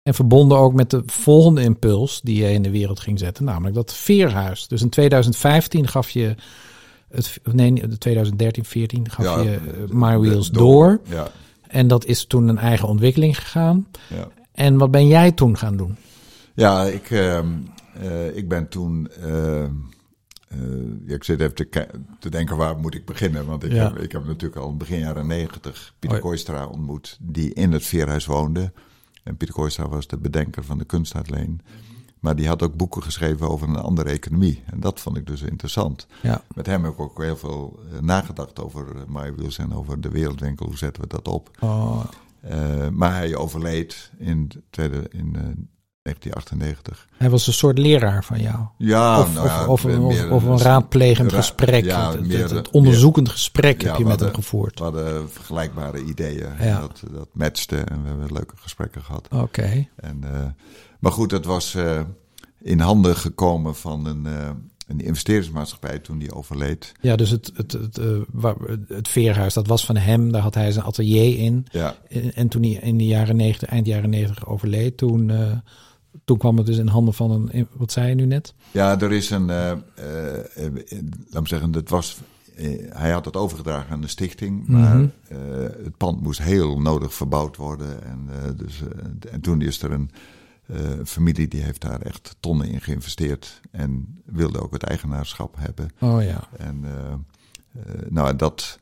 En verbonden ook met de volgende impuls die je in de wereld ging zetten, namelijk dat veerhuis. Dus in 2015 gaf je, het, nee, 2013, 14 gaf Ja, je eh, My Wheels de- door. Ja, En dat is toen een eigen ontwikkeling gegaan. ja. En wat ben jij toen gaan doen? ja ik, ehm, eh, ik ben toen. eh, ja, ik zit even te, denken waar moet ik beginnen. Want ik, heb, ik heb natuurlijk al begin jaren negentig Pieter ja. Kooistra ontmoet, die in het Veerhuis woonde. En Pieter Kooistra was de bedenker van de kunstuitleen. Maar die had ook boeken geschreven over een andere economie. En dat vond ik dus interessant. Ja, Met hem heb ik ook heel veel eh, nagedacht over uh, My Wheels en over de wereldwinkel. Hoe zetten we dat op? oh, Eh, maar hij overleed in, de tweede, in eh, 1998. hij was een soort leraar van jou. Ja, of, nou ja, of, meer- of, een raadplegend ra- gesprek. ja, het, meer- het, onderzoekend gesprek heb je met hem gevoerd. We hadden vergelijkbare ideeën. Ja. Dat, dat matchte en we hebben leuke gesprekken gehad. Oké. En, eh, maar goed, het was. eh, in handen gekomen van een, uh, een investeringsmaatschappij toen die overleed. Ja, dus het, het, het, het veerhuis, dat was van hem. Daar had hij zijn atelier in. Ja. En, en toen hij in de jaren 90, eind jaren 90 overleed, toen, toen kwam het dus in handen van een, wat zei je nu net? Ja, er is een, laat me zeggen, dat was hij had het overgedragen aan de stichting, maar mm -hmm. het pand moest heel nodig verbouwd worden. En, uh, dus, uh, en toen is er een familie die heeft daar echt tonnen in geïnvesteerd en wilde ook het eigenaarschap hebben. Oh ja. En nou, dat,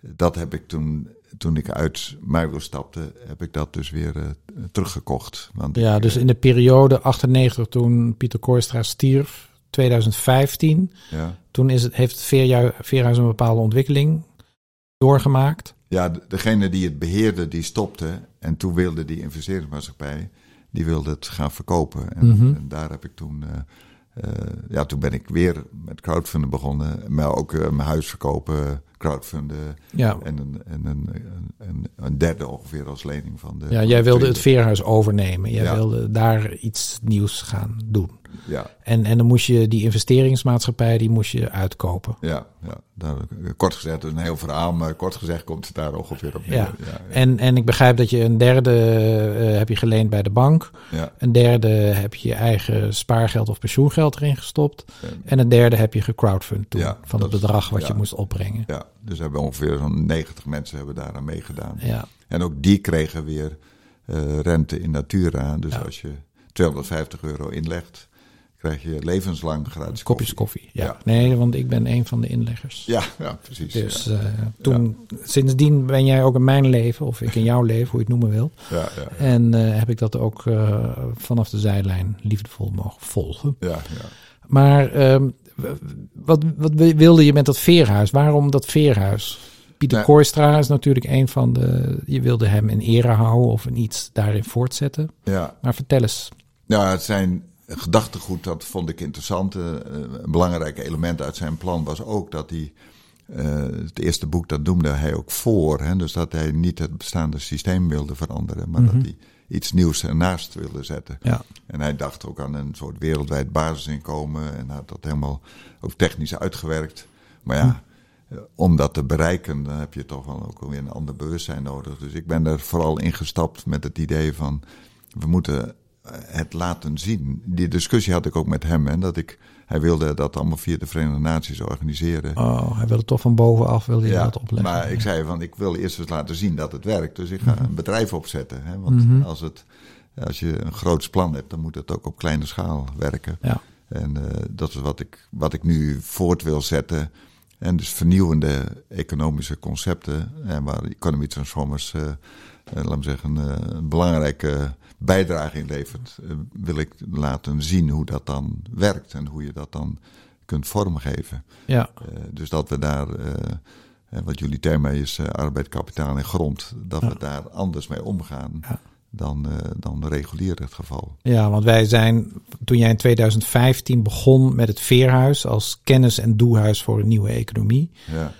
dat heb ik toen, toen ik uit Margo stapte, heb ik dat dus weer teruggekocht. Want ja, dus in de periode 98 toen Pieter Kooistra stierf, 2015. Ja. Toen is het, heeft het Veerhuis, Veerhuis een bepaalde ontwikkeling doorgemaakt. Ja, degene die het beheerde, die stopte. En toen wilde die investeringsmaatschappij, die wilde het gaan verkopen. En, Mhm. en daar heb ik toen, uh, uh, ja, toen ben ik weer met crowdfunden begonnen. Maar ook mijn huis verkopen, crowdfunden. Ja. En, een, en een, een, een, derde ongeveer als lening van de... Ja, jij wilde het Veerhuis overnemen. Jij Ja. wilde daar iets nieuws gaan doen. Ja, En, en dan moest je die investeringsmaatschappij, die moest je uitkopen. ja, ja. Daar, kort gezegd, een heel verhaal, maar kort gezegd komt het daar ongeveer op neer. Ja. ja, ja. En, en ik begrijp dat je een derde eh, heb je geleend bij de bank. ja. Een derde heb je je eigen spaargeld of pensioengeld erin gestopt. En- En een derde heb je gecrowdfund toen. Ja, van het bedrag wat je moest opbrengen. Ja, dus hebben ongeveer zo'n 90 mensen hebben daaraan meegedaan. Ja, En ook die kregen weer eh, rente in natura. Dus Ja. als je 250 euro inlegt, krijg je levenslang gratis kopjes koffie. Ja. Ja. Nee, want ik ben een van de inleggers. Ja, ja, precies. Dus ja. eh, toen, sindsdien ben jij ook in mijn leven, of ik in jouw *laughs* leven, hoe je het noemen wil. Ja, ja, En eh, heb ik dat ook vanaf de zijlijn liefdevol mogen volgen. ja, ja. Maar ehm, wat, wat wilde je met dat veerhuis? Waarom dat veerhuis? Pieter Nou- Kooistra is natuurlijk een van de... Je wilde hem in ere houden of iets daarin voortzetten. ja. Maar vertel eens. Nou, het zijn gedachtegoed, dat vond ik interessant. Eh, een belangrijk element uit zijn plan was ook dat hij. eh, het eerste boek, dat noemde hij ook voor. Hè? Dus dat hij niet het bestaande systeem wilde veranderen, maar Mhm. dat hij iets nieuws ernaast wilde zetten. Ja, En hij dacht ook aan een soort wereldwijd basisinkomen en had dat helemaal ook technisch uitgewerkt. Maar ja, eh, om dat te bereiken, dan heb je toch wel ook weer een ander bewustzijn nodig. Dus ik ben er vooral ingestapt met het idee van, we moeten het laten zien. Die discussie had ik ook met hem, hè, dat ik, hij wilde dat allemaal via de Verenigde Naties organiseren. oh, hij wilde toch van bovenaf wilde je dat opleggen. Maar ik zei van, ik wil eerst eens laten zien dat het werkt. Dus ik ga een bedrijf opzetten. Hè? Want Mhm. als, het, als je een groots plan hebt, dan moet het ook op kleine schaal werken. Ja. En eh, dat is wat ik, wat ik nu voort wil zetten. En dus vernieuwende economische concepten. En waar Economy Transformers, eh, laat me zeggen, een belangrijke bijdrage in levert. eh, wil ik laten zien hoe dat dan werkt. En hoe je dat dan kunt vormgeven. Ja, Eh, dus dat we daar, eh, wat jullie thema is, arbeid, kapitaal en grond, dat Ja. we daar anders mee omgaan Ja. dan, dan regulier het geval. ja, want wij zijn, toen jij in 2015 begon met het Veerhuis als kennis- en doehuis voor een nieuwe economie. Ja,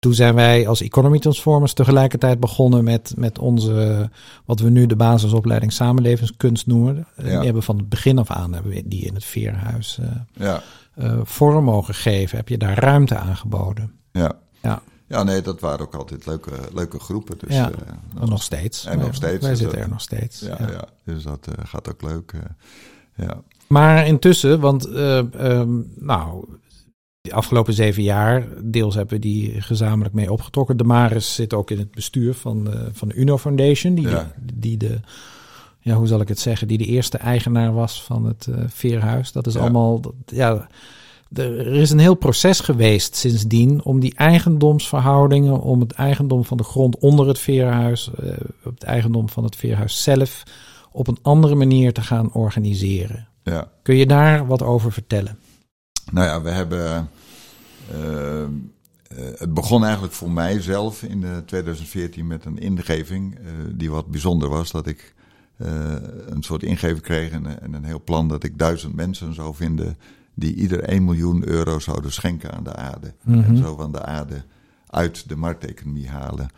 Toen zijn wij als Economy Transformers tegelijkertijd begonnen met, met onze, wat we nu de basisopleiding samenlevingskunst noemen. Eh, Ja. Die hebben van het begin af aan hebben we die in het Veerhuis eh, ja, eh, vorm mogen geven. Heb je daar ruimte aangeboden? ja. Ja, Ja, nee, dat waren ook altijd leuke, leuke groepen. Dus, Ja. eh, en nog steeds. En nog steeds, Wij dus zitten dat- er nog steeds. ja, ja. dus dat eh, gaat ook leuk. eh, ja. Maar intussen, want eh, ehm, nou, de afgelopen zeven jaar, deels hebben we die gezamenlijk mee opgetrokken. De Maris zit ook in het bestuur van, de- van de Uno Foundation, die, Ja. die de, ja, hoe zal ik het zeggen, die de eerste eigenaar was van het eh, Veerhuis. Dat is Ja. allemaal, dat- ja, er is een heel proces geweest sindsdien om die eigendomsverhoudingen, om het eigendom van de grond onder het Veerhuis, eh, op het eigendom van het Veerhuis zelf, op een andere manier te gaan organiseren. ja. Kun je daar wat over vertellen? Nou ja, we hebben. eh, eh, het begon eigenlijk voor mij zelf in eh, 2014 met een ingeving eh, die wat bijzonder was. Dat ik een soort ingeving kreeg en, en een heel plan dat ik duizend mensen zou vinden die ieder 1 miljoen euro zouden schenken aan de aarde. Mhm. En zo van de aarde uit de markteconomie halen.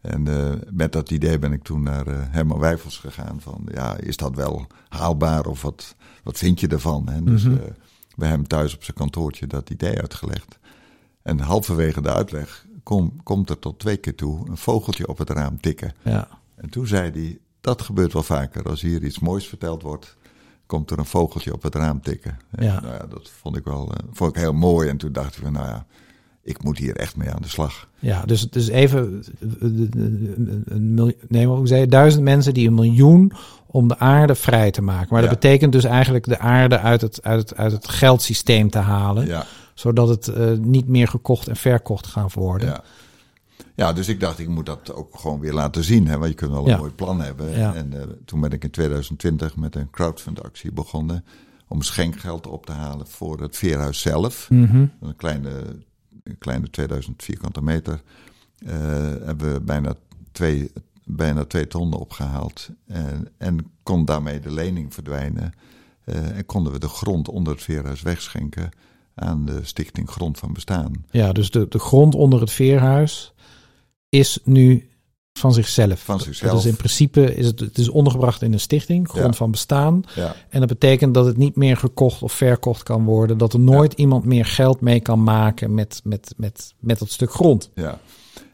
En uh, met dat idee ben ik toen naar uh, Herman Wijfels gegaan. Van ja, is dat wel haalbaar of wat, wat vind je ervan? En dus mm -hmm. uh, bij hem thuis op zijn kantoortje dat idee uitgelegd. En halverwege de uitleg kom, komt er tot twee keer toe een vogeltje op het raam tikken. Ja. En toen zei hij, dat gebeurt wel vaker. Als hier iets moois verteld wordt, komt er een vogeltje op het raam tikken. En, Ja. Nou ja, dat vond ik wel vond ik heel mooi. En toen dacht ik van, nou ja, ik moet hier echt mee aan de slag. Ja, dus het is even een miljoen, nee, hoe zei je, duizend mensen die een miljoen om de aarde vrij te maken. Maar Ja. dat betekent dus eigenlijk de aarde uit het, uit het, uit het geldsysteem te halen, Ja, zodat het eh, niet meer gekocht en verkocht gaan worden. ja. Ja, dus ik dacht, ik moet dat ook gewoon weer laten zien. Hè? Want je kunt wel een mooi plan hebben. Ja. En eh, toen ben ik in 2020 met een crowdfund-actie begonnen. Om schenkgeld op te halen voor het veerhuis zelf. Mhm. Een kleine, een kleine 2000 vierkante meter. eh, hebben we bijna twee, bijna twee ton opgehaald. En, en kon daarmee de lening verdwijnen. Eh, en konden we de grond onder het veerhuis wegschenken aan de Stichting Grond van Bestaan. Ja, dus de, de grond onder het veerhuis is nu van zichzelf. Van zichzelf. Dus in principe is het, het is ondergebracht in een stichting, grond Ja. van bestaan. Ja, En dat betekent dat het niet meer gekocht of verkocht kan worden. Dat er nooit iemand meer geld mee kan maken met, met, met, met dat stuk grond. ja.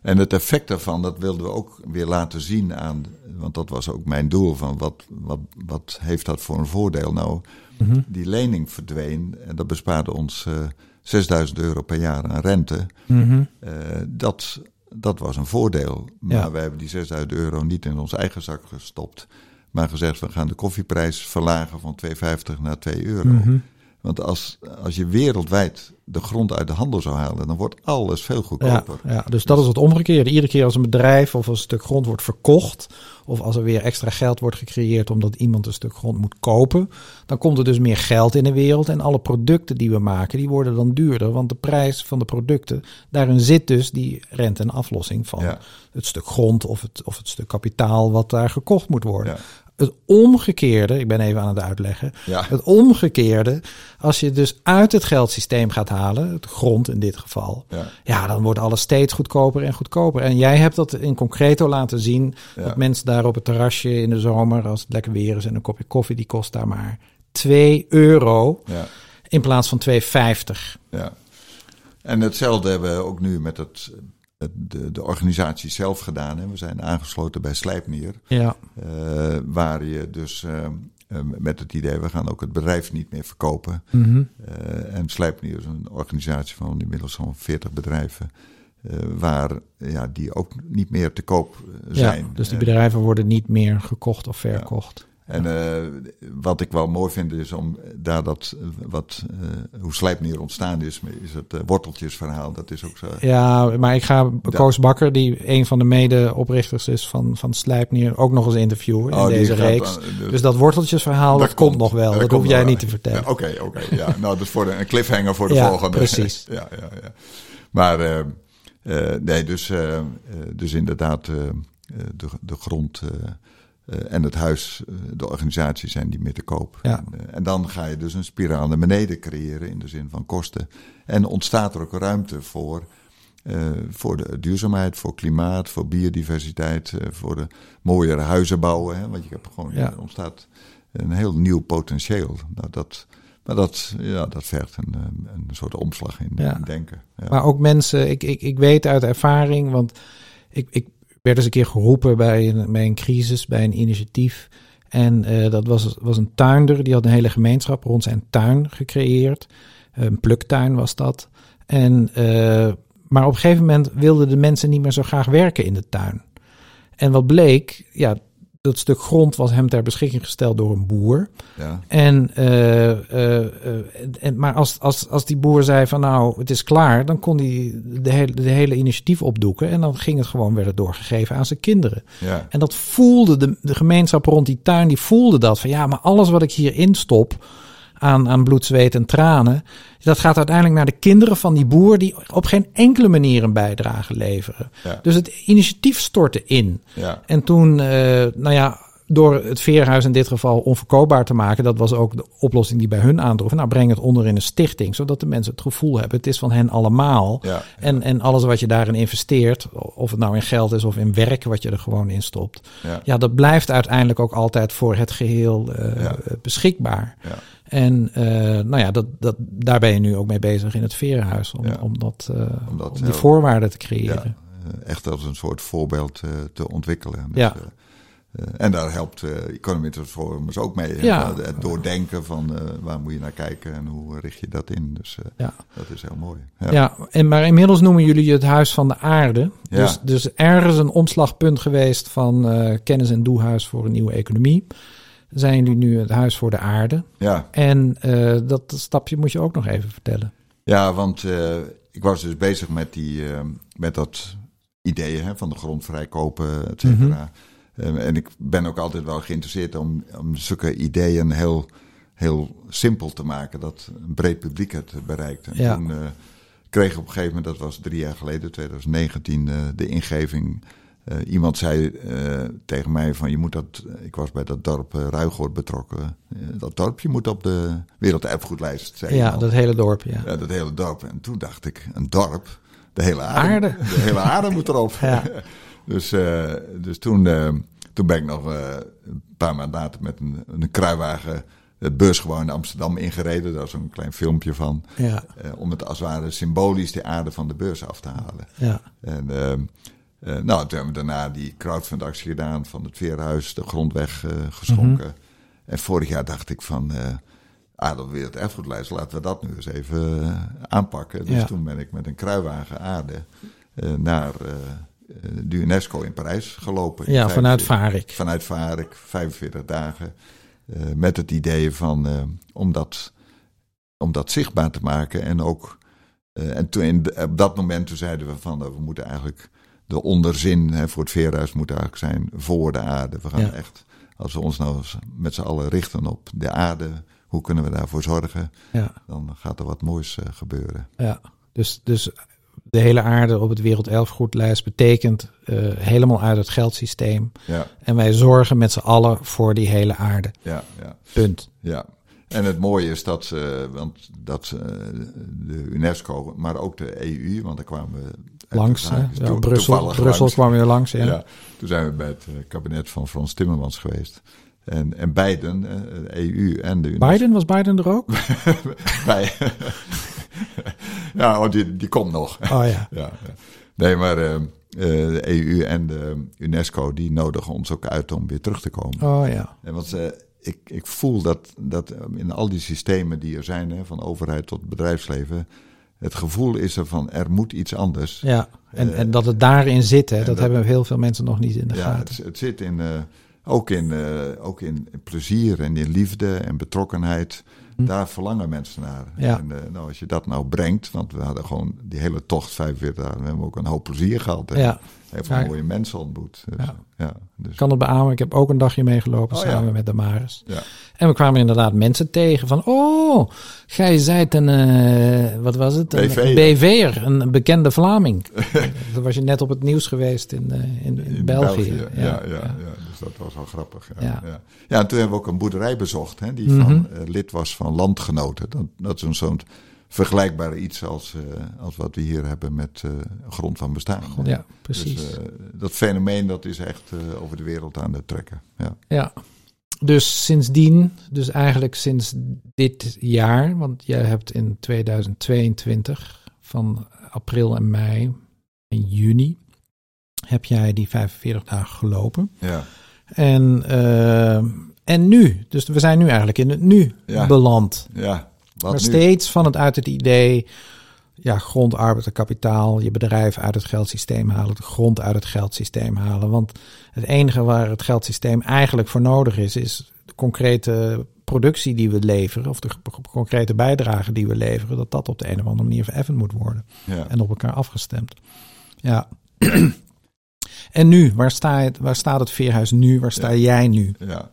En het effect daarvan, dat wilden we ook weer laten zien aan, want dat was ook mijn doel van wat, wat, wat heeft dat voor een voordeel nou? Mhm. Die lening verdween en dat bespaarde ons eh 6000 euro per jaar aan rente. Mhm. Eh, dat, dat was een voordeel. Maar Ja. wij hebben die 6000 euro niet in onze eigen zak gestopt. Maar gezegd, we gaan de koffieprijs verlagen van 2,50 naar 2 euro. Mhm. Want als, als je wereldwijd de grond uit de handel zou halen, dan wordt alles veel Ja, goedkoper. ja, dus dat is het omgekeerde. Iedere keer als een bedrijf of als een stuk grond wordt verkocht, of als er weer extra geld wordt gecreëerd omdat iemand een stuk grond moet kopen, dan komt er dus meer geld in de wereld en alle producten die we maken, die worden dan duurder, want de prijs van de producten, daarin zit dus die rente en aflossing van Ja. het stuk grond of het, of het stuk kapitaal wat daar gekocht moet worden. Ja. Het omgekeerde, ik ben even aan het uitleggen, Ja. het omgekeerde, als je dus uit het geldsysteem gaat halen, het grond in dit geval, Ja. ja, dan wordt alles steeds goedkoper en goedkoper. En jij hebt dat in concreto laten zien. Ja. Dat mensen daar op het terrasje in de zomer, als het lekker weer is en een kopje koffie, die kost daar maar 2 euro Ja. in plaats van 2,50. Ja. En hetzelfde hebben we ook nu met het- de, de organisatie zelf gedaan. Hè. We zijn aangesloten bij Slijpnier. Ja, eh, waar je dus eh, eh, met het idee, we gaan ook het bedrijf niet meer verkopen. Mhm. En Slijpnier is een organisatie van inmiddels zo'n 40 bedrijven. waar ja, die ook niet meer te koop zijn. ja, dus die En- bedrijven worden niet meer gekocht of verkocht. En eh, wat ik wel mooi vind is om daar dat, eh, wat, eh, hoe Slijpnier ontstaan is, is het worteltjesverhaal. Dat is ook zo. Ja, maar ik ga Koos Bakker, die een van de mede-oprichters is van, van Slijpnier, ook nog eens interviewen in Oh, deze reeks. dus- Dus dat worteltjesverhaal, dat, Dat komt komt. nog wel. Dat Dat, hoef jij niet te vertellen. Ja, Oké, oké. ja. *laughs* Nou, dat is voor de, een cliffhanger voor de Ja, volgende. precies. ja, ja, ja. Maar nee, dus, dus inderdaad, de, de grond eh, en het huis, eh, de organisatie zijn niet meer te koop. Ja. En, eh, en dan ga je dus een spiraal naar beneden creëren in de zin van kosten. En ontstaat er ook ruimte voor, voor de duurzaamheid, voor klimaat, voor biodiversiteit, voor de mooiere huizen bouwen. Hè? Want je hebt gewoon, Ja. er ontstaat een heel nieuw potentieel. Nou, dat, maar dat, ja, dat vergt een, een soort omslag in, Ja. in denken. Ja. Maar ook mensen, ik, ik, ik weet uit ervaring, want ik, ik werd eens een keer geroepen bij een, bij een crisis, bij een initiatief. En eh, dat was, was een tuinder, die had een hele gemeenschap rond zijn tuin gecreëerd. Een pluktuin was dat. En, eh, maar op een gegeven moment wilden de mensen niet meer zo graag werken in de tuin. En wat bleek, ja, dat stuk grond was hem ter beschikking gesteld door een boer. ja. En, en, maar als, als, als die boer zei van nou, het is klaar, dan kon hij de hele, de hele initiatief opdoeken. En dan ging het gewoon, werd het doorgegeven aan zijn kinderen. Ja. En dat voelde de, de gemeenschap rond die tuin, die voelde dat. Van ja, maar alles wat ik hierin stop aan, aan bloed, zweet en tranen, dat gaat uiteindelijk naar de kinderen van die boer die op geen enkele manier een bijdrage leveren. Ja. Dus het initiatief stortte in. Ja. En toen, eh, nou ja, door het veerhuis in dit geval onverkoopbaar te maken, dat was ook de oplossing die bij hun aandroeg. Nou, breng het onder in een stichting, zodat de mensen het gevoel hebben, het is van hen allemaal. Ja, En, en alles wat je daarin investeert, of het nou in geld is of in werk wat je er gewoon in stopt, ja, ja, dat blijft uiteindelijk ook altijd voor het geheel eh, Ja. beschikbaar. En eh, nou ja, dat, dat, daar ben je nu ook mee bezig in het verenhuis, om, Ja. om, dat, eh, Om dat om die voorwaarden te creëren. eh, echt als een soort voorbeeld te ontwikkelen. Dus, Ja. en daar helpt Economy Transformers ook mee. Ja. Het doordenken van waar moet je naar kijken en hoe richt je dat in. Dus Ja. dat is heel mooi. Ja, en, maar inmiddels noemen jullie het Huis van de Aarde. Ja. Dus, dus ergens een omslagpunt geweest van kennis en doehuis voor een nieuwe economie. Zijn jullie nu het Huis voor de Aarde? ja. En eh, dat stapje moet je ook nog even vertellen. Ja, want eh, ik was dus bezig met, die, eh, met dat idee hè, van de grond vrijkopen, et cetera. Eh, en ik ben ook altijd wel geïnteresseerd om, om zulke ideeën heel, heel simpel te maken, dat een breed publiek het bereikt. En Ja. toen kreeg ik op een gegeven moment, dat was drie jaar geleden, 2019, eh, de ingeving. Eh, iemand zei eh, tegen mij van je moet dat, ik was bij dat dorp uh, Ruigoord betrokken. Dat dorpje moet op de werelderfgoedlijst. Zei Ja, dat hele dorp, ja. Ja, dat hele dorp. En toen dacht ik, een dorp, de hele aarde, Aarde. De hele aarde moet erop. *laughs* Ja. *laughs* dus, dus toen, toen ben ik nog een paar maanden later met een, een kruiwagen het beursgebouw in Amsterdam ingereden. Daar is een klein filmpje van. Ja, om het als het ware symbolisch de aarde van de beurs af te halen. ja, En eh, eh, nou, toen hebben we daarna die crowdfundactie gedaan van het Veerhuis, de grondweg eh, geschonken. En vorig jaar dacht ik van, eh Adelwereld Erfgoedlijst, laten we dat nu eens even eh, aanpakken. Dus Ja. toen ben ik met een kruiwagen aarde naar de UNESCO in Parijs gelopen. Ja vanuit 45 Varik. Vanuit Varik, 45 dagen. met het idee van om, dat, om dat zichtbaar te maken. En ook. en toen in, op dat moment toen zeiden we van eh, we moeten eigenlijk. De onderzin hè, voor het veerhuis moet eigenlijk zijn voor de aarde. We gaan Ja. echt. Als we ons nou eens met z'n allen richten op de aarde. Hoe kunnen we daarvoor zorgen? Ja, Dan gaat er wat moois eh, gebeuren. ja. Dus, dus de hele aarde op het werelderfgoedlijst betekent eh, helemaal uit het geldsysteem. Ja, En wij zorgen met z'n allen voor die hele aarde. ja, ja. Punt. Ja, en het mooie is dat ze, want dat eh, de UNESCO, maar ook de EU, want daar kwamen we Langs, hè? Ja, Brussel, Brussel kwam weer langs, ja. Ja. toen zijn we bij het eh, kabinet van Frans Timmermans geweest. En, en beiden, eh, de EU en de UNESCO. Biden, was Biden er ook? *laughs* Bij, ja, *laughs* want die, die komt nog. Oh *laughs* ja. ja. Nee, maar eh, eh, de EU en de UNESCO, die nodigen ons ook uit om weer terug te komen. Oh ja. En wat eh, ik, ik voel dat, dat in al die systemen die er zijn, hè, van overheid tot bedrijfsleven, het gevoel is er van er moet iets anders. Ja, en, Eh, en dat het daarin zit, hè, dat, dat- hebben heel veel mensen nog niet in de Ja, gaten. het, het zit in, eh, ook, in, eh, ook in plezier en in liefde en betrokkenheid. Daar verlangen mensen naar. Hm. Ja. En nou, als je dat nou brengt, want we hadden gewoon die hele tocht 45 dagen, we hebben ook een hoop plezier gehad. En Ja, Heel veel Ja. mooie mensen ontmoet. Dus, Ja. ja. dus, ik kan het beamen. Ik heb ook een dagje meegelopen Oh, samen ja. met Damaris. ja. En we kwamen inderdaad mensen tegen van... Oh, gij zijt een... eh, wat was het? Een BV'er. BV'er, een bekende Vlaming. *laughs* Dan was je net op het nieuws geweest in, eh, in, in, In België. Ja, ja, ja, dus dat was wel grappig. Ja, Ja. en toen hebben we ook een boerderij bezocht, hè, die Mhm. van, eh, lid was van Landgenoten. Dat, dat is een zo'n vergelijkbaar iets als, eh, als wat we hier hebben met eh, grond van bestaan. Ja, precies. Dus, eh, dat fenomeen dat is echt over de wereld aan het trekken. Ja, Ja. Dus sindsdien, dus eigenlijk sinds dit jaar, want jij hebt in 2022 van april en mei en juni heb jij die 45 dagen gelopen. ja, En, en nu, dus we zijn nu eigenlijk in het nu Ja. beland. ja. Wat maar nu? steeds van het uit het idee, ja, grond, arbeid en kapitaal, je bedrijf uit het geldsysteem halen, de grond uit het geldsysteem halen. Want het enige waar het geldsysteem eigenlijk voor nodig is, is de concrete productie die we leveren, of de concrete bijdrage die we leveren, dat dat op de een of andere manier vereffend moet worden Ja. en op elkaar afgestemd. Ja. *clears throat* en nu, waar, sta je, waar staat het veerhuis nu? Waar sta jij nu? Ja.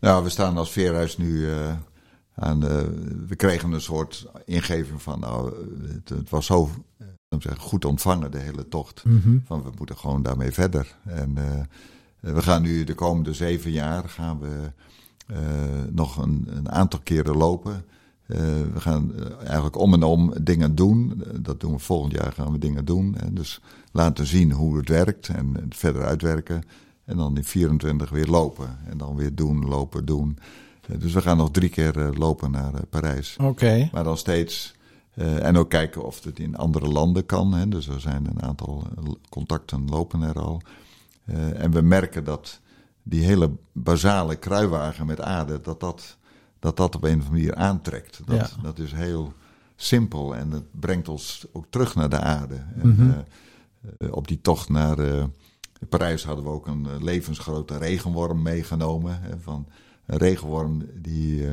Nou, we staan als Veerhuis nu eh, aan de, We kregen een soort ingeving van... Nou, het, het was zo eh, zeggen, goed ontvangen, de hele tocht. Mhm. Van we moeten gewoon daarmee verder. En, eh, we gaan nu de komende zeven jaar gaan we nog een, een, aantal keren lopen. we gaan eigenlijk om en om dingen doen. dat doen we volgend jaar gaan we dingen doen. dus laten zien hoe het werkt en het verder uitwerken. En dan in 24 weer lopen. En dan weer doen, lopen, doen. Dus we gaan nog drie keer lopen naar Parijs. Oké. Maar dan steeds uh, en ook kijken of het in andere landen kan. Hè. Dus er zijn een aantal contacten lopen er al. En we merken dat die hele basale kruiwagen met aarde, dat dat, dat, dat op een of andere manier aantrekt. Dat, ja. dat is heel simpel en dat brengt ons ook terug naar de aarde. En, mm -hmm. uh, op die tocht naar Parijs hadden we ook een levensgrote regenworm meegenomen. Hè, van een regenworm die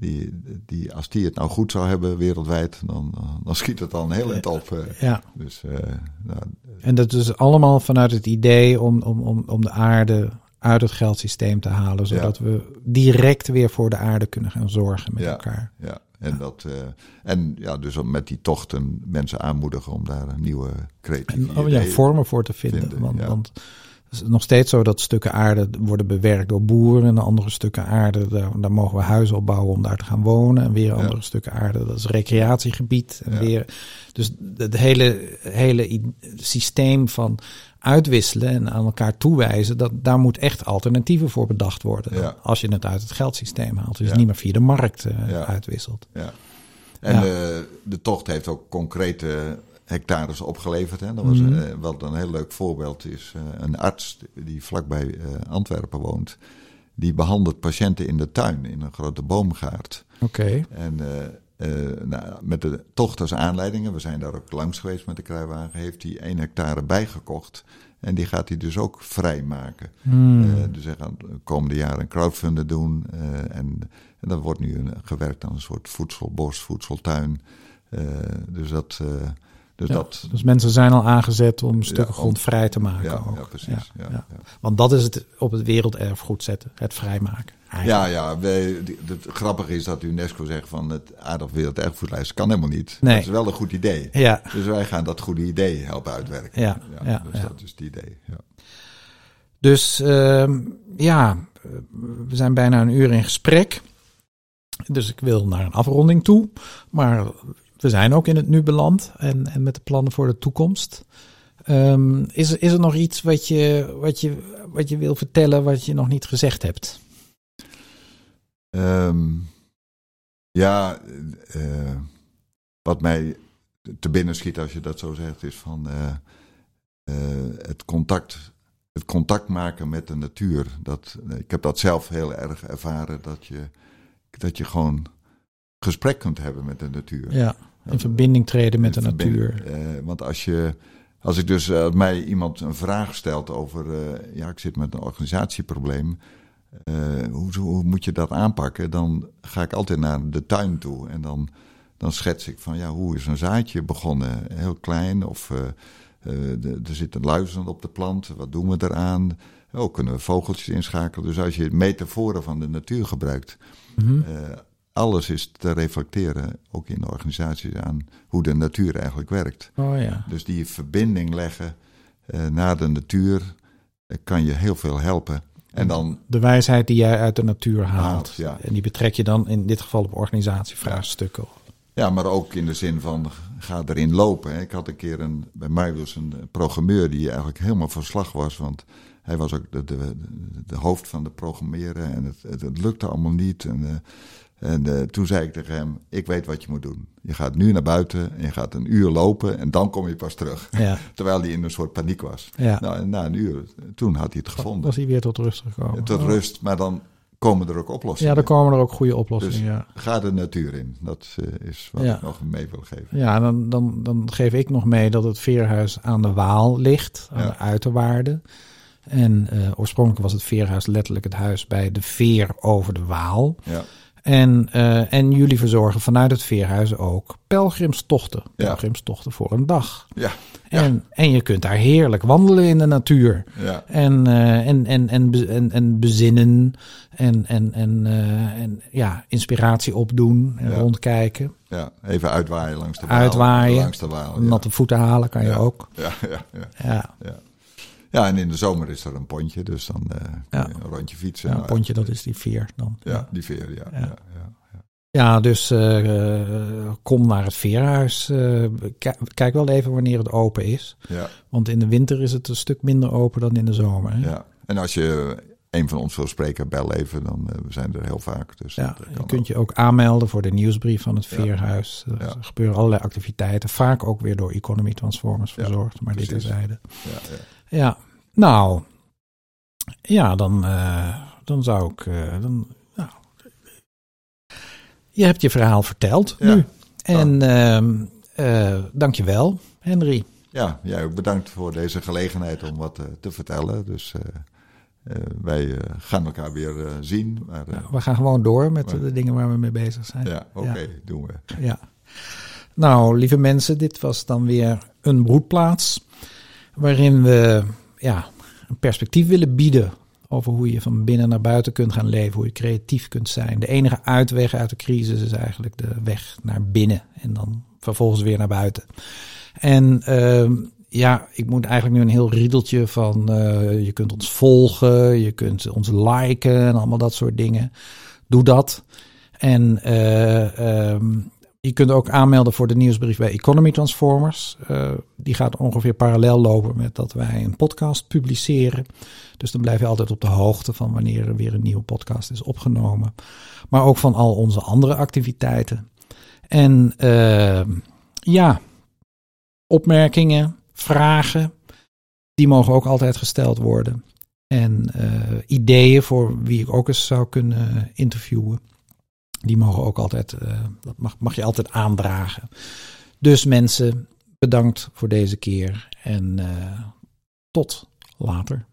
die, die, als die het nou goed zou hebben wereldwijd, dan, dan schiet het dan heel eind op. Eh. Ja. Dus, uh, nou, en dat is allemaal vanuit het idee om, om, om, om de aarde uit het geldsysteem te halen, zodat we direct weer voor de aarde kunnen gaan zorgen met ja, elkaar. Ja, en, Dat, uh, en ja, dus met die tochten mensen aanmoedigen om daar een nieuwe creatieve en, oh, ja, vormen voor te vinden. vinden want, want is nog steeds zo dat stukken aarde worden bewerkt door boeren. En andere stukken aarde, daar, daar mogen we huizen op bouwen om daar te gaan wonen. En weer andere stukken aarde, dat is recreatiegebied. En weer, dus het hele, hele systeem van uitwisselen en aan elkaar toewijzen, dat, daar moet echt alternatieven voor bedacht worden. Als je het uit het geldsysteem haalt. Dus niet meer via de markt uh, uitwisselt. Ja. En de, de tocht heeft ook concrete hectares opgeleverd. Hè. Dat was mm wat een heel leuk voorbeeld is. Uh, een arts die vlakbij uh, Antwerpen woont, die behandelt patiënten in de tuin in een grote boomgaard. Oké. En nou, met de tocht als aanleidingen, we zijn daar ook langs geweest met de kruiwagen, heeft hij één hectare bijgekocht. En die gaat hij dus ook vrijmaken. Mm. dus hij gaat de komende jaren een crowdfunder doen. en, en dat wordt nu een, gewerkt aan een soort voedselbos, voedseltuin. dus dat, dus, dat, dus mensen zijn al aangezet om stukken grond vrij te maken. Ja, ook. ja precies. Ja, Want dat is het op het werelderfgoed zetten, het vrijmaken. Ja, ja. Wij, het grappige is dat UNESCO zegt van het aardig werelderfgoedlijst kan helemaal niet. Nee. Dat is wel een goed idee. Ja. Dus wij gaan dat goede idee helpen uitwerken. Ja, ja, dus dat is het idee. Ja. Dus uh, ja, we zijn bijna een uur in gesprek. Dus ik wil naar een afronding toe. Maar we zijn ook in het nu beland en, en met de plannen voor de toekomst. Um, is, is er nog iets wat je, wat, je, wat je wil vertellen wat je nog niet gezegd hebt? Um, ja, uh, wat mij te binnen schiet als je dat zo zegt, is van uh, uh, het contact. Het contact maken met de natuur. Dat, ik heb dat zelf heel erg ervaren. Dat je, dat je gewoon gesprek kunt hebben met de natuur. Ja. In verbinding treden met de natuur. Uh, want als je. Als ik dus uh, mij iemand een vraag stelt over, uh, ja, ik zit met een organisatieprobleem, hoe, hoe, moet je dat aanpakken? Dan ga ik altijd naar de tuin toe en dan, dan schets ik van, ja, hoe is een zaadje begonnen? Heel klein of er zitten luizen op de plant, wat doen we eraan? Oh, kunnen we vogeltjes inschakelen? Dus als je metaforen van de natuur gebruikt, mm -hmm alles is te reflecteren, ook in de organisaties, aan hoe de natuur eigenlijk werkt. Oh ja. Dus die verbinding leggen uh, naar de natuur uh, kan je heel veel helpen. En dan, de wijsheid die jij uit de natuur haalt. ja. En die betrek je dan in dit geval op organisatievraagstukken. Ja, maar ook in de zin van ga erin lopen. Ik had een keer een, bij mij was een programmeur die eigenlijk helemaal van slag was. Want hij was ook de, de, de hoofd van de programmeren en het, het, het lukte allemaal niet. En, uh, en uh, toen zei ik tegen hem: Ik weet wat je moet doen. Je gaat nu naar buiten en je gaat een uur lopen en dan kom je pas terug. Ja. *laughs* Terwijl hij in een soort paniek was. Ja. Nou, en na een uur, toen had hij het gevonden. Was hij weer tot rust gekomen? Tot oh. rust, maar dan komen er ook oplossingen. Ja, dan komen er ook goede oplossingen. Dus ja. ga de natuur in. Dat uh, is wat ja. ik nog mee wil geven. Ja, dan, dan, dan geef ik nog mee dat het veerhuis aan de Waal ligt, aan de uiterwaarden. En uh, oorspronkelijk was het veerhuis letterlijk het huis bij de veer over de Waal. Ja. En, uh, en jullie verzorgen vanuit het veerhuis ook pelgrimstochten. Pelgrimstochten ja. voor een dag. Ja. En, ja. en je kunt daar heerlijk wandelen in de natuur. Ja. En, uh, en, en, en, en, en bezinnen. En, en, en, uh, en ja, inspiratie opdoen. En rondkijken. Ja, even uitwaaien langs de waal. Uitwaaien. Langs de waal, Natte voeten halen kan je ook. Ja, ja, ja. ja. Ja. Ja, en in de zomer is er een pontje, dus dan uh, Ja. kun je een rondje fietsen. Ja, een pontje, dat is die veer dan. Ja, die veer, ja. Ja. ja. ja, ja. Ja, dus eh, kom naar het veerhuis. Eh, ki- kijk wel even wanneer het open is. ja, Want in de winter is het een stuk minder open dan in de zomer. Hè? ja. En als je een van ons wil spreken, bel even, dan uh, we zijn er heel vaak. Dus Ja, je kunt je ook aanmelden voor de nieuwsbrief van het Ja. Veerhuis. Er Ja. gebeuren allerlei activiteiten. Vaak ook weer door Economy Transformers Ja, verzorgd. maar dit precies. terzijde. Ja, ja. Nou. Ja, dan, eh, dan zou ik... eh, dan, nou, je hebt je verhaal verteld Ja. nu. En ehm eh dank je wel, Henry. Ja, jij ook bedankt voor deze gelegenheid om wat te vertellen. Dus wij gaan elkaar weer zien. Maar, Nou, we gaan gewoon door met Maar- de dingen waar we mee bezig zijn. ja, oké, doen we. Ja. Nou, lieve mensen, dit was dan weer een broedplaats. Waarin we ja, een perspectief willen bieden over hoe je van binnen naar buiten kunt gaan leven, hoe je creatief kunt zijn. De enige uitweg uit de crisis is eigenlijk de weg naar binnen en dan vervolgens weer naar buiten. En ehm, ja, ik moet eigenlijk nu een heel riedeltje van eh, je kunt ons volgen, je kunt ons liken en allemaal dat soort dingen. Doe dat. En eh, ehm, je kunt ook aanmelden voor de nieuwsbrief bij Economy Transformers. Eh, die gaat ongeveer parallel lopen met dat wij een podcast publiceren. Dus dan blijf je altijd op de hoogte van wanneer er weer een nieuwe podcast is opgenomen. Maar ook van al onze andere activiteiten. En eh, ja, opmerkingen, vragen, die mogen ook altijd gesteld worden. En eh, ideeën voor wie ik ook eens zou kunnen interviewen. Die mogen ook altijd, eh, dat mag, mag je altijd aandragen. Dus mensen, bedankt voor deze keer en eh, tot later.